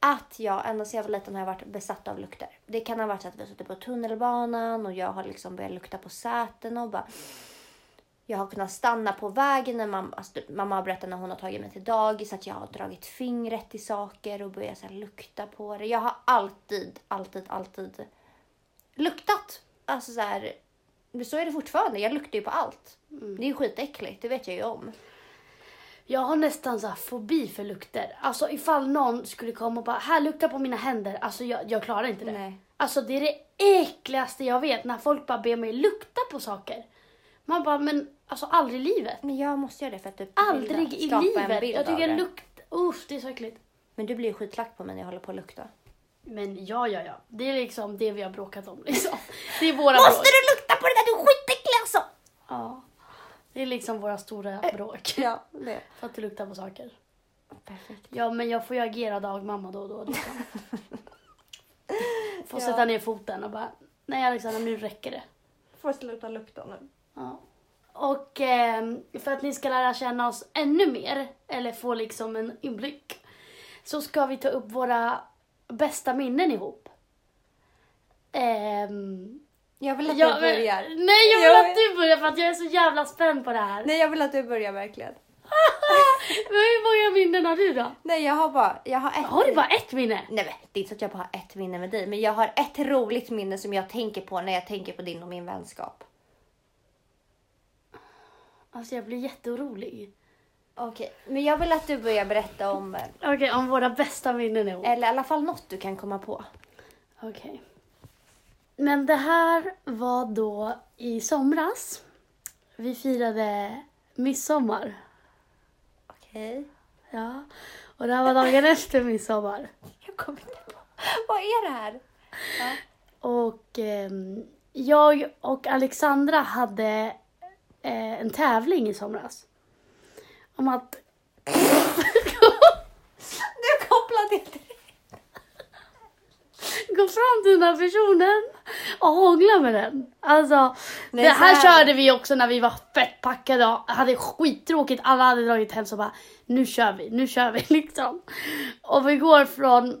att jag ända sedan jag var liten har jag varit besatt av lukter. Det kan ha varit så att vi har suttit på tunnelbanan och jag har liksom börjat lukta på säten och bara jag har kunnat stanna på vägen när mamma, alltså, typ, mamma har berättat när hon har tagit mig till dagis att jag har dragit fingret i saker och börjat så här, lukta på det. Jag har alltid, alltid, alltid luktat. Alltså så här, så är det fortfarande. Jag luktar ju på allt. Det är ju skitäckligt, det vet jag ju om. Jag har nästan så här fobi för lukter. Alltså ifall någon skulle komma och bara, här lukta på mina händer. Alltså jag, jag klarar inte det. Nej. Alltså det är det äckligaste jag vet när folk bara ber mig lukta på saker. Man bara, men alltså aldrig i livet. Men jag måste göra det för att typ Aldrig i livet. Jag tycker det. lukt, uff det är så äckligt. Men du blir ju skitlack på mig när jag håller på att lukta. Men ja, ja, ja. Det är liksom det vi har bråkat om liksom. Det är våra Måste bråk. du lukta på det där? Du är skitäcklig alltså! Ja. Det är liksom våra stora bråk. Ja, det. För att du luktar på saker. Perfekt. Ja, men jag får ju agera dagmamma då och då. Liksom. Får Ja. sätta ner foten och bara, nej Alexandra nu räcker det. Får sluta lukta nu. Ja. Och ehm, för att ni ska lära känna oss ännu mer, eller få liksom en inblick, så ska vi ta upp våra bästa minnen ihop. Ehm, Jag vill att ja, du börjar. nej, jag vill Jag att du börjar för att jag är så jävla spänd på det här. Nej, jag vill att du börjar verkligen. Men hur många minnen har du då? Nej, jag har bara... Jag har ett... Har du bara ett minne? Nej, men det är inte så att jag bara har ett minne med dig, men jag har ett roligt minne som jag tänker på när jag tänker på din och min vänskap. Alltså jag blir jätteorolig. Okej, men jag vill att du börjar berätta om, Okej, om våra bästa minnen ihop. eller i alla fall något du kan komma på. Okej. Men det här var då i somras. Vi firade midsommar. Okej. Ja. Och det här var dagen efter midsommar. Jag kommer inte på. Vad är det här? Ja. Och ehm, jag och Alexandra hade eh, en tävling i somras. Om att... Du kopplade inte gå fram till den här personen och hångla med den. Alltså, Nej, det här här- körde vi också när vi var fett packade och hade skittråkigt. Alla hade dragit hem så bara, nu kör vi, nu kör vi liksom. Och vi går från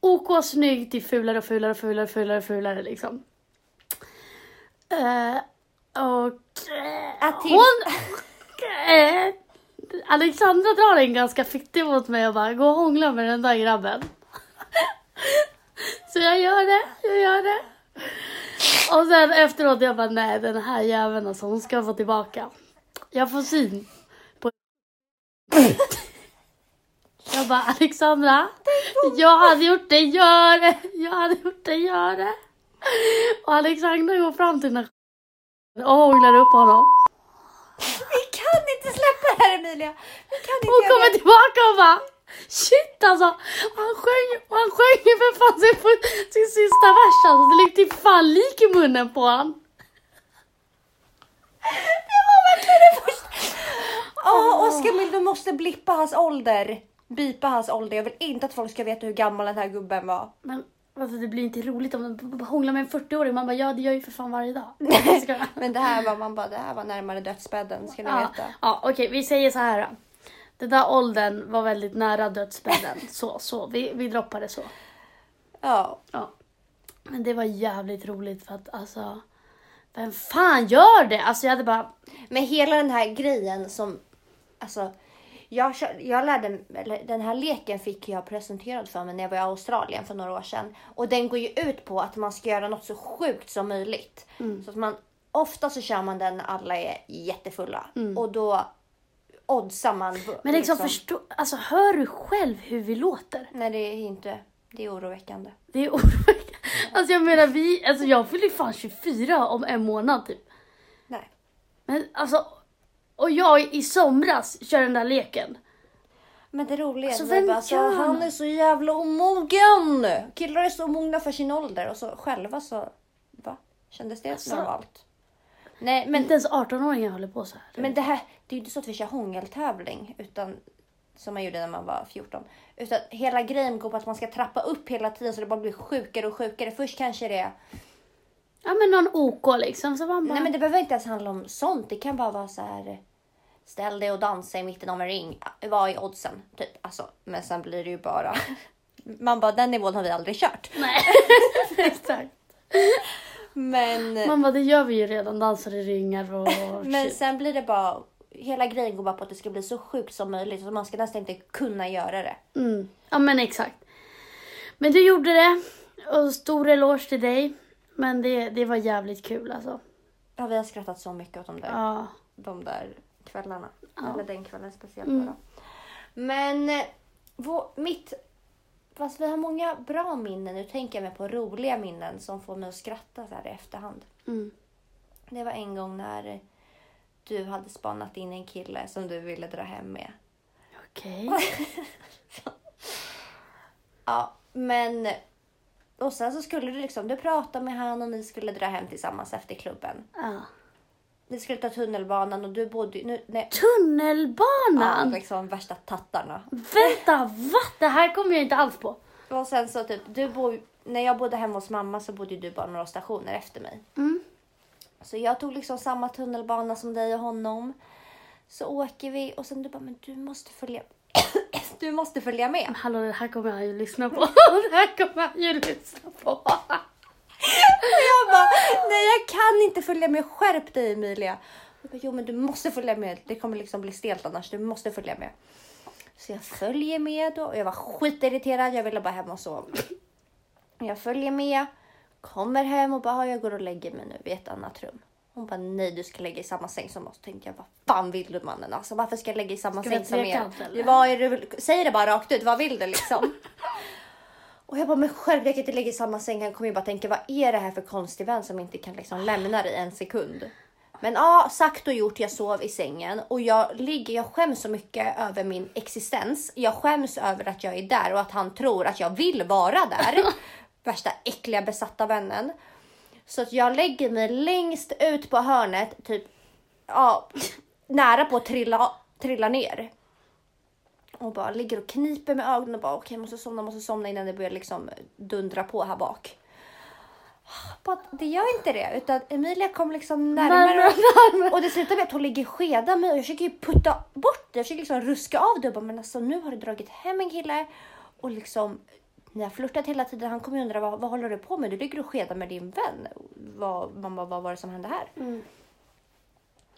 OK snygg till fulare och fulare och fulare och fulare och fulare liksom. Eh, och till- hon... eh, Alexandra drar en ganska fittig mot mig och bara, gå och hångla med den där grabben. Så jag gör det, jag gör det. Och sen efteråt jag bara, nej den här jäveln alltså, hon ska få tillbaka. Jag får syn på Jag bara, Alexandra, jag hade gjort det, gör det. Jag hade gjort det, gör det. Och Alexandra går fram till den här och hånglar upp honom. Vi kan inte släppa det här Emilia! Vi kan inte Hon kommer det. tillbaka och bara Shit alltså! Han sjöng, han sjöng ju för fan sin, sin sista vers alltså. Det lekte ju fan lik i munnen på han. Det var verkligen det första. Åh, Oskar Mild, du måste blippa hans ålder. Bipa hans ålder. Jag vill inte att folk ska veta hur gammal den här gubben var. Men alltså, det blir inte roligt om man hånglar med en 40-åring. Man bara ja det gör jag ju för fan varje dag. Men det här var man bara, det här var närmare dödsbädden ska ni Ja, veta. ja okej vi säger så här. då. Den där åldern var väldigt nära dödsbädden. Så, så. Vi, vi droppar det så. Ja. Ja. Men det var jävligt roligt för att alltså. Vem fan gör det? Alltså jag hade bara. Men hela den här grejen som, alltså, jag, jag lärde, den här leken fick jag presenterad för mig när jag var i Australien för några år sedan. Och den går ju ut på att man ska göra något så sjukt som möjligt. Så att man, ofta så kör man den när alla är jättefulla. Och då oddsar man. Men liksom förstå. Alltså hör du själv hur vi låter? Nej det är inte, det är oroväckande. Det är oroväckande. Alltså jag menar vi, alltså jag fyller fan 24 om en månad typ. Nej. Men alltså. Och jag i somras kör den där leken. Men det roliga är Alltså, att vem bara, så, kan? han är så jävla omogen. Killar är så mogna för sin ålder och så själva så, va? Kändes det Alltså. normalt? Nej men, Inte ens 18-åringar håller på så här. men det här, det är ju inte så att vi kör hångeltävling utan som man gjorde när man var 14. Utan hela grejen går på att man ska trappa upp hela tiden så det bara blir sjukare och sjukare. Först kanske det är, Ja men någon OK liksom. Så man bara. nej men det behöver inte ens handla om sånt. Det kan bara vara så här ställ dig och dansa i mitten av en ring. Vad är oddsen? Typ. Alltså, men sen blir det ju bara... Man bara, den nivån har vi aldrig kört. Nej, exakt. Men, Man bara, det gör vi ju redan, dansar i ringar och men sen blir det bara... Hela grejen går bara på att det ska bli så sjukt som möjligt. Så man ska nästan inte kunna göra det. Mm. Ja men exakt. Men du gjorde det och stor eloge till dig. Men det, det var jävligt kul alltså. Ja, vi har skrattat så mycket åt de där, Ja. de där kvällarna. Ja. Eller den kvällen speciellt. Mm. Bara. Men eh, vår, mitt... Fast vi har många bra minnen. Nu tänker jag mig på roliga minnen som får mig att skratta så här i efterhand. Mm. Det var en gång när du hade spanat in en kille som du ville dra hem med. Okej. Ja, men... Och sen så skulle du liksom, du prata med han och ni skulle dra hem tillsammans efter klubben. Ja. Ni skulle ta tunnelbanan och du bodde ju- nu, nej, ja, Tunnelbanan! liksom värsta tattarna. Vänta, va? Det här kommer jag inte alls på. Och sen så typ, du bo, när jag bodde hemma hos mamma så bodde du bara några stationer efter mig. Mm. Så jag tog liksom samma tunnelbana som dig och honom. Så åker vi och sen du bara, men du måste följa, du måste följa med. Hallå, det här kommer han ju lyssna på. Det här kommer han ju lyssna på. Jag bara, nej jag kan inte följa med, skärp dig Emilia. Jag bara, jo men du måste följa med, det kommer liksom bli stelt annars, du måste följa med. Så jag följer med och jag var skitirriterad, jag ville bara hem och sova. Jag följer med, kommer hem och bara, "Ja, jag går och lägger mig nu i ett annat rum. Hon bara, nej du ska lägga i samma säng som oss. Tänkte jag, vad fan vill du mannen? Alltså varför ska jag lägga i samma Ska säng som er? Vad är du säg det bara rakt ut, vad vill du liksom? Och jag bara, men själv jag kan inte ligga i samma säng. Han kommer ju bara tänka, vad är det här för konstig vän som inte kan liksom lämna dig en sekund? Men ja, sagt och gjort, jag sov i sängen och jag ligger, jag skäms så mycket över min existens. Jag skäms över att jag är där och att han tror att jag vill vara där. Värsta äckliga besatta vännen. Så att jag lägger mig längst ut på hörnet, typ ja, nära på att trilla, trilla ner. Och bara ligger och kniper med ögonen och bara okej, jag måste somna, måste somna innan det börjar liksom dundra på här bak. Bara, det gör inte det, utan Emilia kom liksom närmare. Närmare, Och det slutar med att hon ligger och skedar mig och jag försöker ju putta bort det. Jag försöker liksom ruska av det och bara, men alltså nu har du dragit hem en kille och liksom ni har flörtat hela tiden. Han kommer ju undra vad, vad håller du på med? Du ligger och skedar med din vän. Vad, man bara, vad var det som hände här? Mm.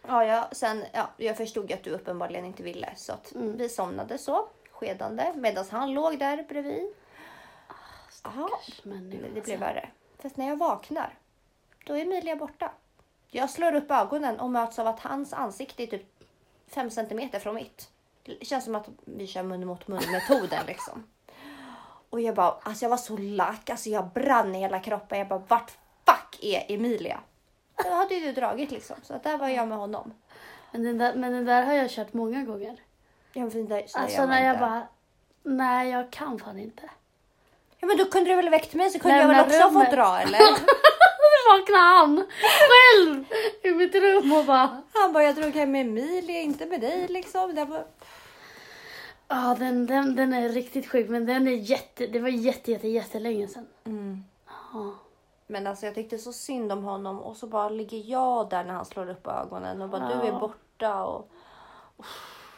Ja, ja, sen, ja, jag förstod ju att du uppenbarligen inte ville så att Mm. vi somnade så skedande medan han låg där bredvid. Jaha, människa, det, blev värre. Fast när jag vaknar, då är Emilia borta. Jag slår upp ögonen och möts av att hans ansikte är typ fem centimeter från mitt. Det känns som att vi kör mun mot mun metoden liksom. Och jag bara, alltså jag var så lack, alltså jag brann i hela kroppen. Jag bara, vart fuck är Emilia? Då hade ju du dragit liksom, så att där var jag med honom. Men den, där, men den där har jag kört många gånger. Ja, men det, så Alltså när jag inte. bara, nej jag kan fan inte. Ja men då kunde du väl väckt mig så kunde jag Lämna väl också rummet. fått dra eller? Så vaknade han själv i mitt rum och bara, Han bara, jag drog hem med Emilia, inte med dig liksom. Det var... ja den, den, den är riktigt sjuk men den är jätte, det var jätte, jätte, jättelänge sedan. Mm. Ja. Men alltså jag tyckte så synd om honom och så bara ligger jag där när han slår upp ögonen och bara du är Ja. borta och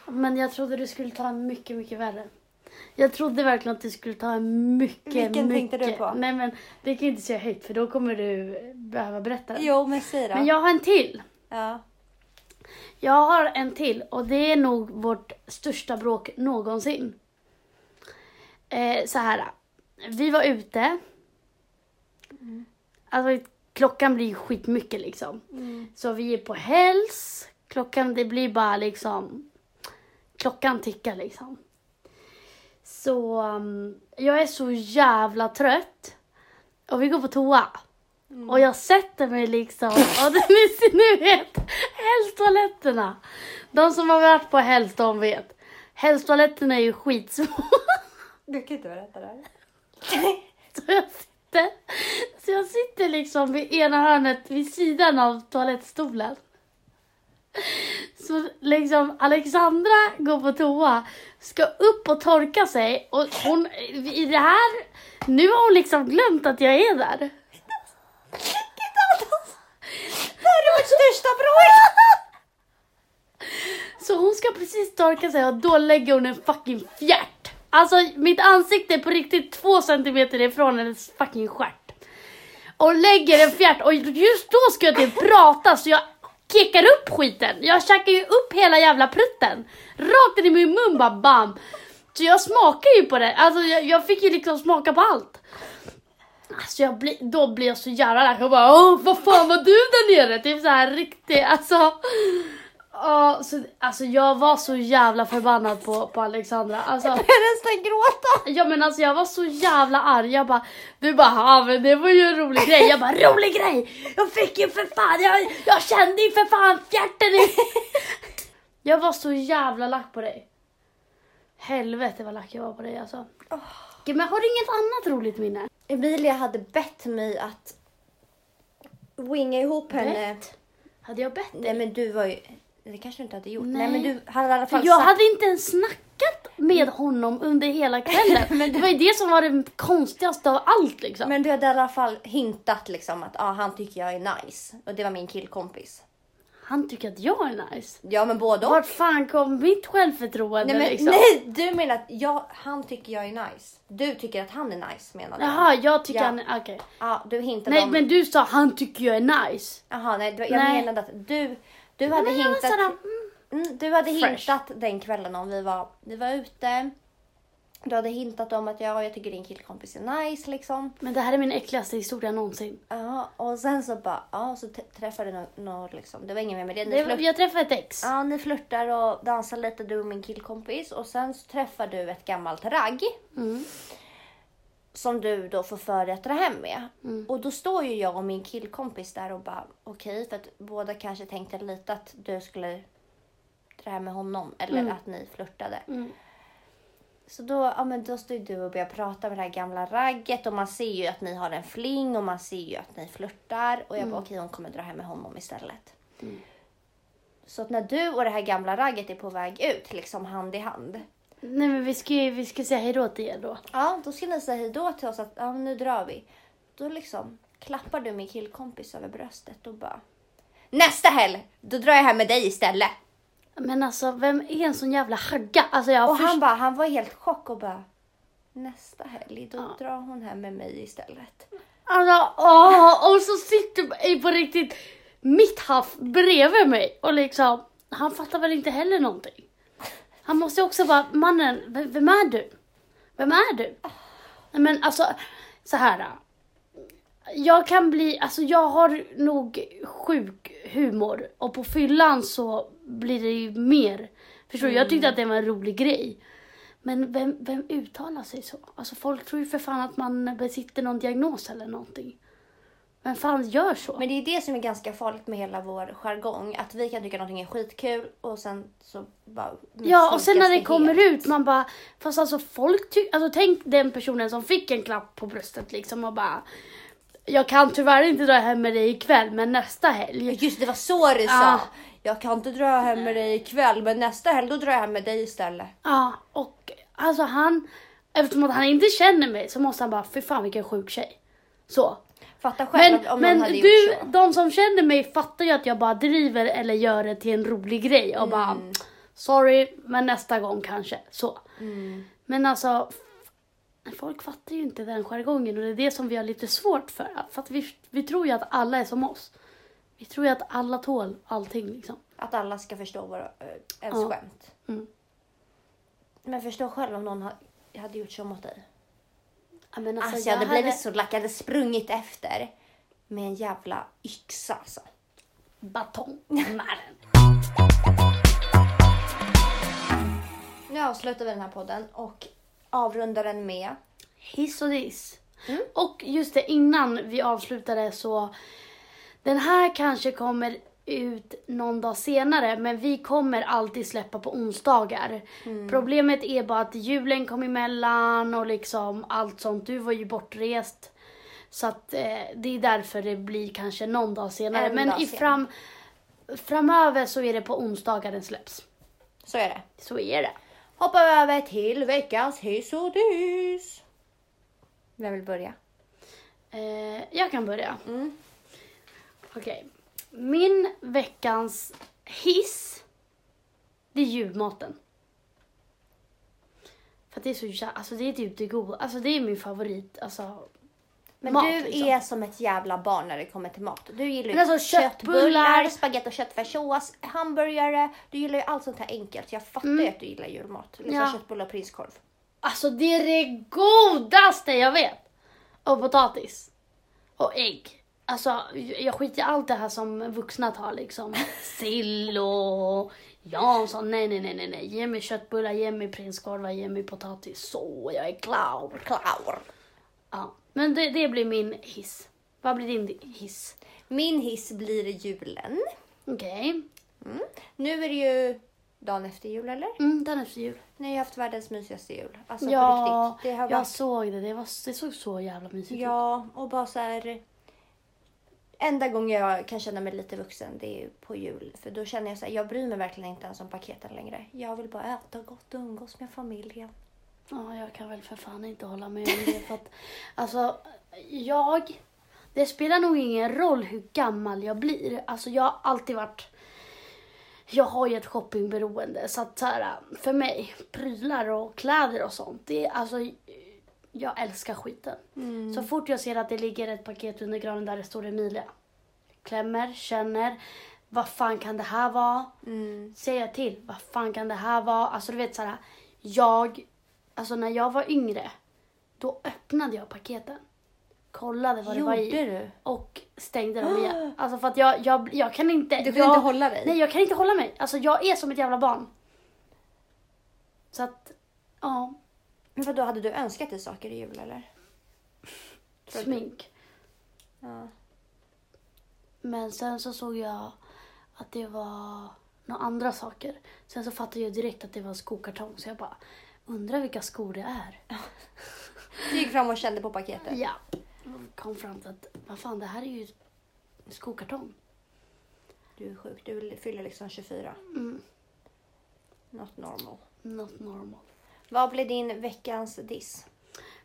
Men jag trodde du skulle ta en mycket, mycket värre. Jag trodde verkligen att du skulle ta en mycket, Vilken mycket... tänkte du på? Nej men det kan jag inte säga högt för då kommer du behöva berätta den. Jo men säg då. Men jag har en till. Ja. Jag har en till och det är nog vårt största bråk någonsin. Eh, så här. Vi var ute. Alltså klockan blir skitmycket liksom. Så vi är på häls. Klockan det blir bara liksom. Klockan tickar liksom. Så um, jag är så jävla trött. Och vi går på toa. Och jag sätter mig liksom, och ni vet, hälstoaletterna. De som har varit på häls, de vet. Hälstoaletterna är ju skitsmå. Du kan inte berätta det här. Så jag sitter, så jag sitter liksom vid ena hörnet vid sidan av toalettstolen. Så liksom Alexandra går på toa, ska upp och torka sig och hon, i det här, nu har hon liksom glömt att jag är där. Det här är vårt största bråk! Så hon precis torkat sig och då lägger hon en fucking fjärt. Alltså mitt ansikte är på riktigt två centimeter ifrån hennes fucking stjärt. Och lägger en fjärt och just då ska jag typ prata så jag kickar upp skiten. Jag käkar ju upp hela jävla prutten. Rakt in i min mun bara bam. Så jag smakar ju på det. Alltså jag, jag fick ju liksom smaka på allt. Alltså jag bli, då blir jag så jävla lack Jag bara åh vad fan var du där nere? Typ så här riktigt alltså. Ja, så, alltså jag var så jävla förbannad på, på Alexandra. Alltså, Jag nästan gråta. ja men alltså jag var så jävla arg. Jag bara, du bara ja men det var ju en rolig grej. Jag bara rolig grej! Jag fick ju för fan, jag, jag kände ju för fan fjärten i... Jag var så jävla lack på dig. Helvete vad lack jag var på dig alltså. Okej, Men har du inget annat roligt minne? Emilia hade bett mig att winga ihop henne. Bett? Hade jag bett dig? Nej men du var ju... Det kanske du inte hade gjort. Nej. Nej, men du hade i alla För fall jag sagt... hade inte ens snackat med honom under hela kvällen. Men det var ju det som var det konstigaste av allt liksom. Men du hade i alla fall hintat liksom att ah, han tycker jag är nice. Och det var min killkompis. Han tycker att jag är nice. Ja men både och. Vart fan kom mitt självförtroende Nej, men, liksom? nej, du menar att jag, han tycker jag är nice. Du tycker att han är nice menar du? Jaha, jag tycker Ja. han är... Okej. Ja, du hintade Nej om... men du sa han tycker jag är nice. Jaha, nej, det var- jag Nej. menade att du, du hade Men var hintat... sådär, mm. Mm, du hade Fresh. hintat den kvällen om vi var, vi var ute. Du hade hintat om att ja, jag tycker din killkompis är nice liksom. Men det här är min äckligaste historia någonsin. Ja, och sen så bara, ja, så träffade du någon liksom. Det var ingen mer med det. Det, flört, jag träffade ett ex. ja, ni flörtar och dansar lite du och min killkompis. Och sen så träffar du ett gammalt ragg. Mm. Som du då får för dig att dra hem med. Mm. Och då står ju jag och min killkompis där och bara okej, för att båda kanske tänkte lite att du skulle dra hem med honom. Eller Mm. att ni flörtade. Mm. Så då, ja, men då står ju du och börjar prata med det här gamla ragget och man ser ju att ni har en fling och man ser ju att ni flörtar. Och jag bara okej, hon kommer dra hem med honom istället. Mm. Så att när du och det här gamla ragget är på väg ut, liksom hand i hand. Nej men vi ska ju vi ska säga hejdå till er då. Ja, då ska ni säga hejdå till oss att ja, nu drar vi. Då liksom klappar du min killkompis över bröstet och bara Nästa helg, då drar jag hem med dig istället. Men alltså vem är en sån jävla hagga? Alltså jag Och först- han bara, han var helt chock och bara Nästa helg, då Ja. drar hon hem med mig istället. Alltså, åh, och så sitter i på riktigt mitt haff bredvid mig och liksom, han fattar väl inte heller någonting. Han måste också bara, mannen, vem är du? Vem är du? Nej men alltså, så här. Jag kan bli, alltså jag har nog sjuk humor och på fyllan så blir det ju mer. Förstår du? Jag tyckte att det var en rolig grej. Men vem, vem uttalar sig så? Alltså folk tror ju för fan att man besitter någon diagnos eller någonting. Vem fan gör så? Men det är det som är ganska farligt med hela vår jargong. Att vi kan tycka någonting är skitkul och sen så bara ja, och sen när det kommer helt. ut, man bara, fast alltså folk tycker, alltså tänk den personen som fick en klapp på bröstet liksom och bara, jag kan tyvärr inte dra hem med dig ikväll, men nästa helg. Just det var så du sa. Ja. Jag kan inte dra hem med dig ikväll men nästa helg då drar jag hem med dig istället. Ja, och alltså han, eftersom att han inte känner mig så måste han bara, fy fan vilken sjuk tjej. Så. Fatta själv Men, om men någon hade du, gjort så. de som känner mig fattar ju att jag bara driver eller gör det till en rolig grej och bara Mm. sorry, men nästa gång kanske. Så. Mm. Men alltså, folk fattar ju inte den jargongen och det är det som vi har lite svårt för. För att vi, vi tror ju att alla är som oss. Vi tror ju att alla tål allting liksom. Att alla ska förstå våra, äh, ens Ja. skämt. Mm. Men förstå själv om någon ha, hade gjort så mot dig. Ja, men Alltså, alltså, jag hade hade- blivit så lack, jag hade sprungit efter med en jävla yxa alltså. Batong. Nu avslutar vi den här podden och avrundar den med Hiss och diss. Mm. Och just det, innan vi avslutade så den här kanske kommer ut någon dag senare men vi kommer alltid släppa på onsdagar. Mm. Problemet är bara att julen kom emellan och liksom allt sånt. Du var ju bortrest. Så att eh, det är därför det blir kanske någon dag senare. En men dag i fram, framöver så är det på onsdagar den släpps. Så är det. Så är det. Hoppar vi över till veckans hiss och diss. Vem vill börja? Eh, jag kan börja. Mm. Okej. Min veckans hiss. Det är julmaten. För det är så alltså det är typ det goda, alltså det är min favorit, alltså. Men mat, du liksom. är som ett jävla barn när det kommer till mat. Du gillar ju Men alltså, köttbullar- köttbullar, spagetti och köttfärssås, hamburgare. Du gillar ju allt sånt här enkelt. Jag fattar ju att du gillar julmat. Liksom Mm. Ja. köttbullar och prinskorv. Alltså det är det godaste jag vet! Och potatis. Och ägg. Alltså jag skiter i allt det här som vuxna tar liksom. Sill och Jansson. Nej, nej, nej, nej, nej. Ge mig köttbullar, ge mig prinskorvar, ge mig potatis. Så, jag är klar. Klar. Ja. Men det, det blir min hiss. Vad blir din hiss? Min hiss blir julen. Okej. Nu är det ju dagen efter jul eller? Mm, den efter jul. Ni har ju haft världens mysigaste jul. Alltså på Ja, riktigt. Det har jag varit... såg det. Det, var, det såg så jävla mysigt ut. Ja, och bara så här. Enda gången jag kan känna mig lite vuxen det är på jul. För då känner jag så här, jag bryr mig verkligen inte ens om paketen längre. Jag vill bara äta gott och umgås med familjen. Ja, jag kan väl för fan inte hålla med om det. För att, alltså, jag... Det spelar nog ingen roll hur gammal jag blir. Alltså, jag har alltid varit... Jag har ju ett shoppingberoende. Så att så här, för mig, prylar och kläder och sånt. Det är alltså... Jag älskar skiten. Så fort jag ser att det ligger ett paket under granen där det står Emilia. Klämmer, känner. Vad fan kan det här vara? Säger jag till. Vad fan kan det här vara? Alltså du vet så här. Jag, alltså när jag var yngre. Då öppnade jag paketen. Kollade vad det var Gjorde i. du? Och stängde dem igen. Alltså för att jag, jag, jag kan inte. Du kan jag, inte hålla dig? Nej jag kan inte hålla mig. Alltså jag är som ett jävla barn. Så att, ja. Men vadå, hade du önskat dig saker i jul eller? Tror du? Smink. Ja. Men sen så såg jag att det var några andra saker. Sen så fattade jag direkt att det var en skokartong. Så jag bara, undrar vilka skor det är. Du gick fram och kände på paketet? Ja. Och kom fram till att, vad fan det här är ju en skokartong. Du är sjuk. Du fyller liksom 24. Mm. Not normal. Not normal. Vad blir din veckans diss?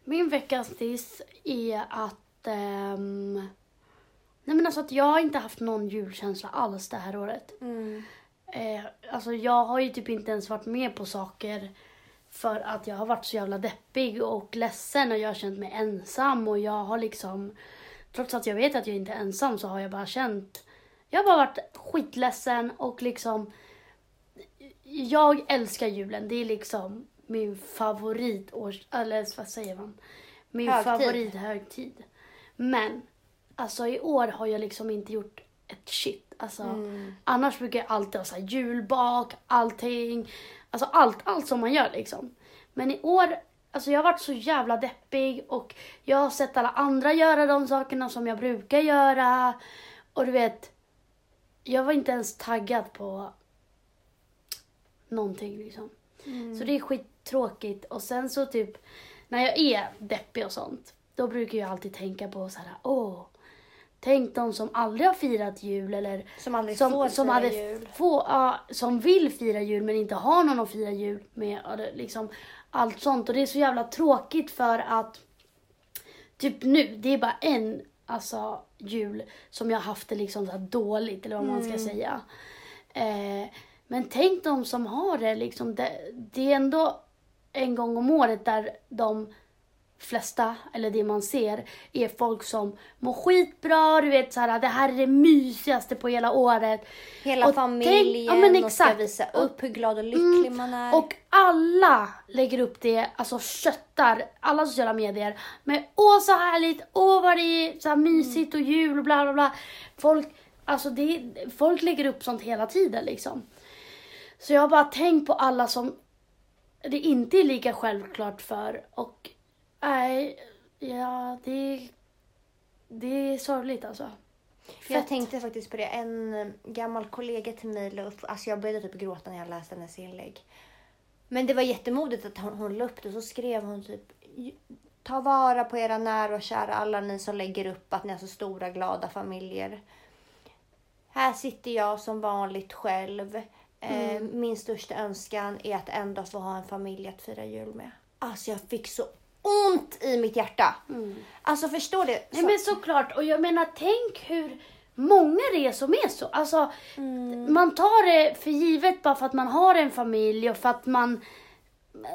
Min veckans diss är att... ehm, nej men alltså att jag har inte haft någon julkänsla alls det här året. Mm. Eh, alltså jag har ju typ inte ens varit med på saker för att jag har varit så jävla deppig och ledsen och jag har känt mig ensam och jag har liksom trots att jag vet att jag inte är ensam så har jag bara känt jag har bara varit skitledsen och liksom jag älskar julen. Det är liksom min favoritårs... Eller vad säger man? Min Högtid. favorithögtid. Men alltså i år har jag liksom inte gjort ett shit. Alltså, Mm. Annars brukar jag alltid ha så här julbak, allting. Alltså allt, allt som man gör liksom. Men i år, alltså jag har varit så jävla deppig och jag har sett alla andra göra de sakerna som jag brukar göra. Och du vet, jag var inte ens taggad på någonting liksom. Så det är skittråkigt. Och sen så typ, när jag är deppig och sånt, då brukar jag alltid tänka på så här, åh, tänk de som aldrig har firat jul eller Som aldrig som, får som, fira hade jul. Få, ja, som vill fira jul men inte har någon att fira jul med. Det, liksom, allt sånt. Och det är så jävla tråkigt för att typ nu, det är bara en alltså, jul som jag har haft det liksom så dåligt eller vad man ska säga. Eh, men tänk de som har det liksom. Det, det är ändå en gång om året där de flesta, eller det man ser, är folk som mår skitbra. Du vet såhär, det här är det mysigaste på hela året. Hela Och familjen tänk- ja, men och ska visa upp hur glad och lycklig man är. Och alla lägger upp det, alltså köttar alla sociala medier med åh så härligt, åh vad det är så här mysigt och jul och bla bla bla. Folk, alltså det, folk lägger upp sånt hela tiden liksom. Så jag har bara tänkt på alla som det inte är lika självklart för och nej, ja det, det är sorgligt alltså. Jag Fett. tänkte faktiskt på det. En gammal kollega till mig la upp, alltså jag började typ gråta när jag läste hennes inlägg. Men det var jättemodigt att hon, hon la upp det. Så skrev hon typ Ta vara på era nära och kära, alla ni som lägger upp att ni har så stora glada familjer. Här sitter jag som vanligt själv. Eh, min största önskan är att en dag få ha en familj att fira jul med. Alltså jag fick så ont i mitt hjärta. Alltså förstår du? Nej men såklart, och jag menar tänk hur många resor är så. Alltså, man tar det för givet bara för att man har en familj och för att man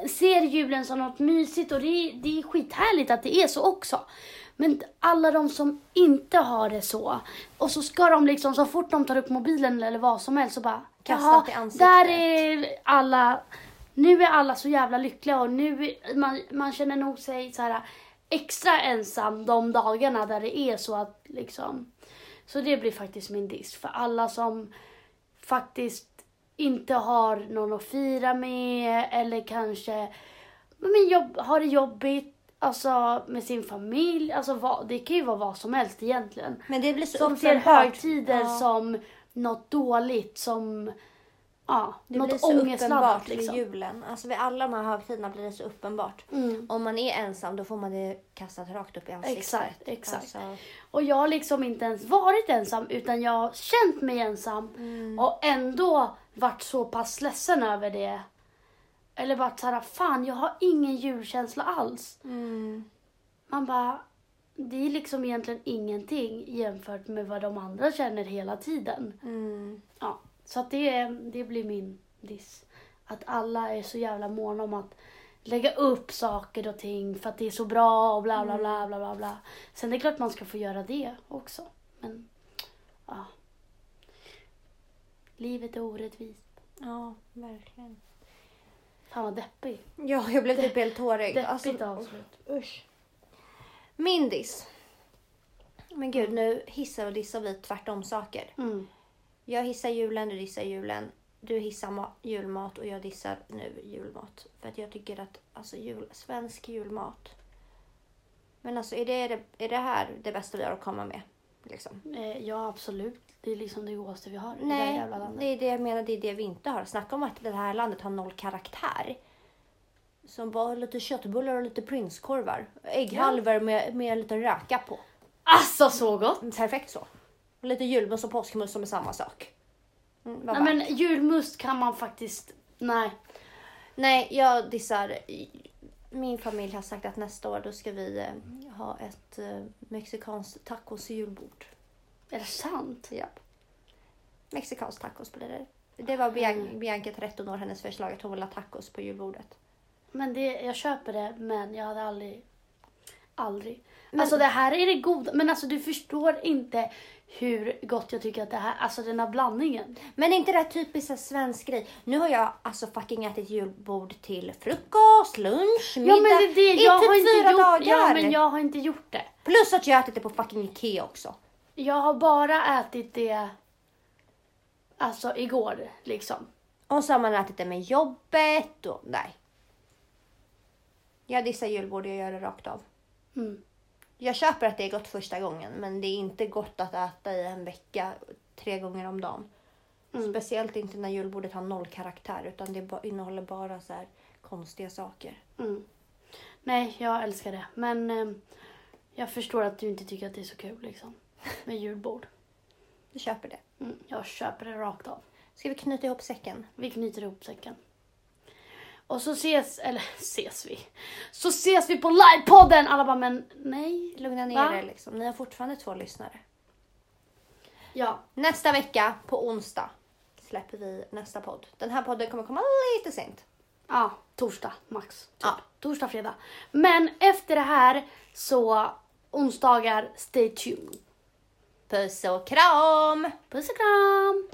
ser julen som något mysigt och det är, det är skithärligt att det är så också. Men alla de som inte har det så och så ska de liksom så fort de tar upp mobilen eller vad som helst så bara Kastat "Jaha, i ansiktet." Där är alla, nu är alla så jävla lyckliga och nu är- man, man känner nog sig så här extra ensam de dagarna där det är så att liksom så det blir faktiskt min diss för alla som faktiskt inte har någon att fira med eller kanske men jobb, har det jobbigt alltså med sin familj. Alltså vad, det kan ju vara vad som helst egentligen. Men det blir så Som ser högtider Ja. som något dåligt, som ja, Det blir något så ångestladdat uppenbart liksom. vid julen. Alltså vid alla de här högtiderna blir det så uppenbart. Mm. Om man är ensam då får man det kastat rakt upp i ansiktet. Exakt, exakt. Alltså, Och jag har liksom inte ens varit ensam utan jag har känt mig ensam Mm. och ändå varit så pass ledsen över det. Eller varit såhär, fan jag har ingen julkänsla alls. mm, Man bara, det är liksom egentligen ingenting jämfört med vad de andra känner hela tiden. mm. Ja, så att det, det blir min diss. Att alla är så jävla måna om att lägga upp saker och ting för att det är så bra och bla bla bla bla bla bla. Sen det är klart man ska få göra det också. Men, ja. Livet är orättvist. Ja, verkligen. Fan vad deppig. Ja, jag blev typ helt tårig. Deppigt Alltså, avslut. usch. Min diss. Men gud, nu hissar och dissar vi tvärtom saker. Mm. Jag hissar julen, du dissar julen. Du hissar ma- julmat och jag dissar nu julmat. För att jag tycker att alltså, jul, svensk julmat. Men alltså är det, är det här det bästa vi har att komma med? Liksom? Eh, ja absolut. Det är liksom det godaste vi har i det här Nej, jävla landet. det är det jag menar. Det är det vi inte har. Snacka om att det här landet har noll karaktär. Som bara lite köttbullar och lite prinskorvar. Ägghalvor med, med en liten räka på. Alltså så gott! Perfekt så. Och lite julmust och påskmust som är samma sak. Mm, Nej men julmust kan man faktiskt, nej. Nej, jag dissar. Min familj har sagt att nästa år då ska vi eh, ha ett eh, mexikanskt tacos julbord. Är det sant? Japp. Mexikansk tacos blir det. Det var Bian- Bianca 13 år, hennes förslag att hon vill ha tacos på julbordet. Men det, jag köper det, men jag hade aldrig... Aldrig. Men- Alltså det här är det goda, men alltså du förstår inte hur gott jag tycker att det här, alltså den här blandningen. Men är inte det här typiskt en svensk grej? Nu har jag alltså fucking ätit julbord till frukost, lunch, middag. Ja men det är det, jag typ har inte fyra gjort, dagar. ja men jag har inte gjort det. Plus att jag har ätit det på fucking Ikea också. Jag har bara ätit det, alltså igår liksom. Och så har man ätit det med jobbet och nej. Jag dissar julbord jag gör det rakt av. Mm. Jag köper att det är gott första gången men det är inte gott att äta i en vecka tre gånger om dagen. Mm. Speciellt inte när julbordet har noll karaktär utan det innehåller bara så här konstiga saker. Mm. Nej, jag älskar det. Men eh, jag förstår att du inte tycker att det är så kul liksom. Med julbord. Du köper det. Mm, jag köper det rakt av. Ska vi knyta ihop säcken? Vi knyter ihop säcken. Och så ses, eller ses vi. Så ses vi på livepodden! Alla bara, men nej. Lugna ner Va? er liksom. Ni har fortfarande två lyssnare. Ja, Nästa vecka på onsdag släpper vi nästa podd. Den här podden kommer komma lite sent. ja torsdag max. Typ. Ja. Torsdag, fredag. Men efter det här så onsdagar, stay tuned. Puss och kram! Puss och kram!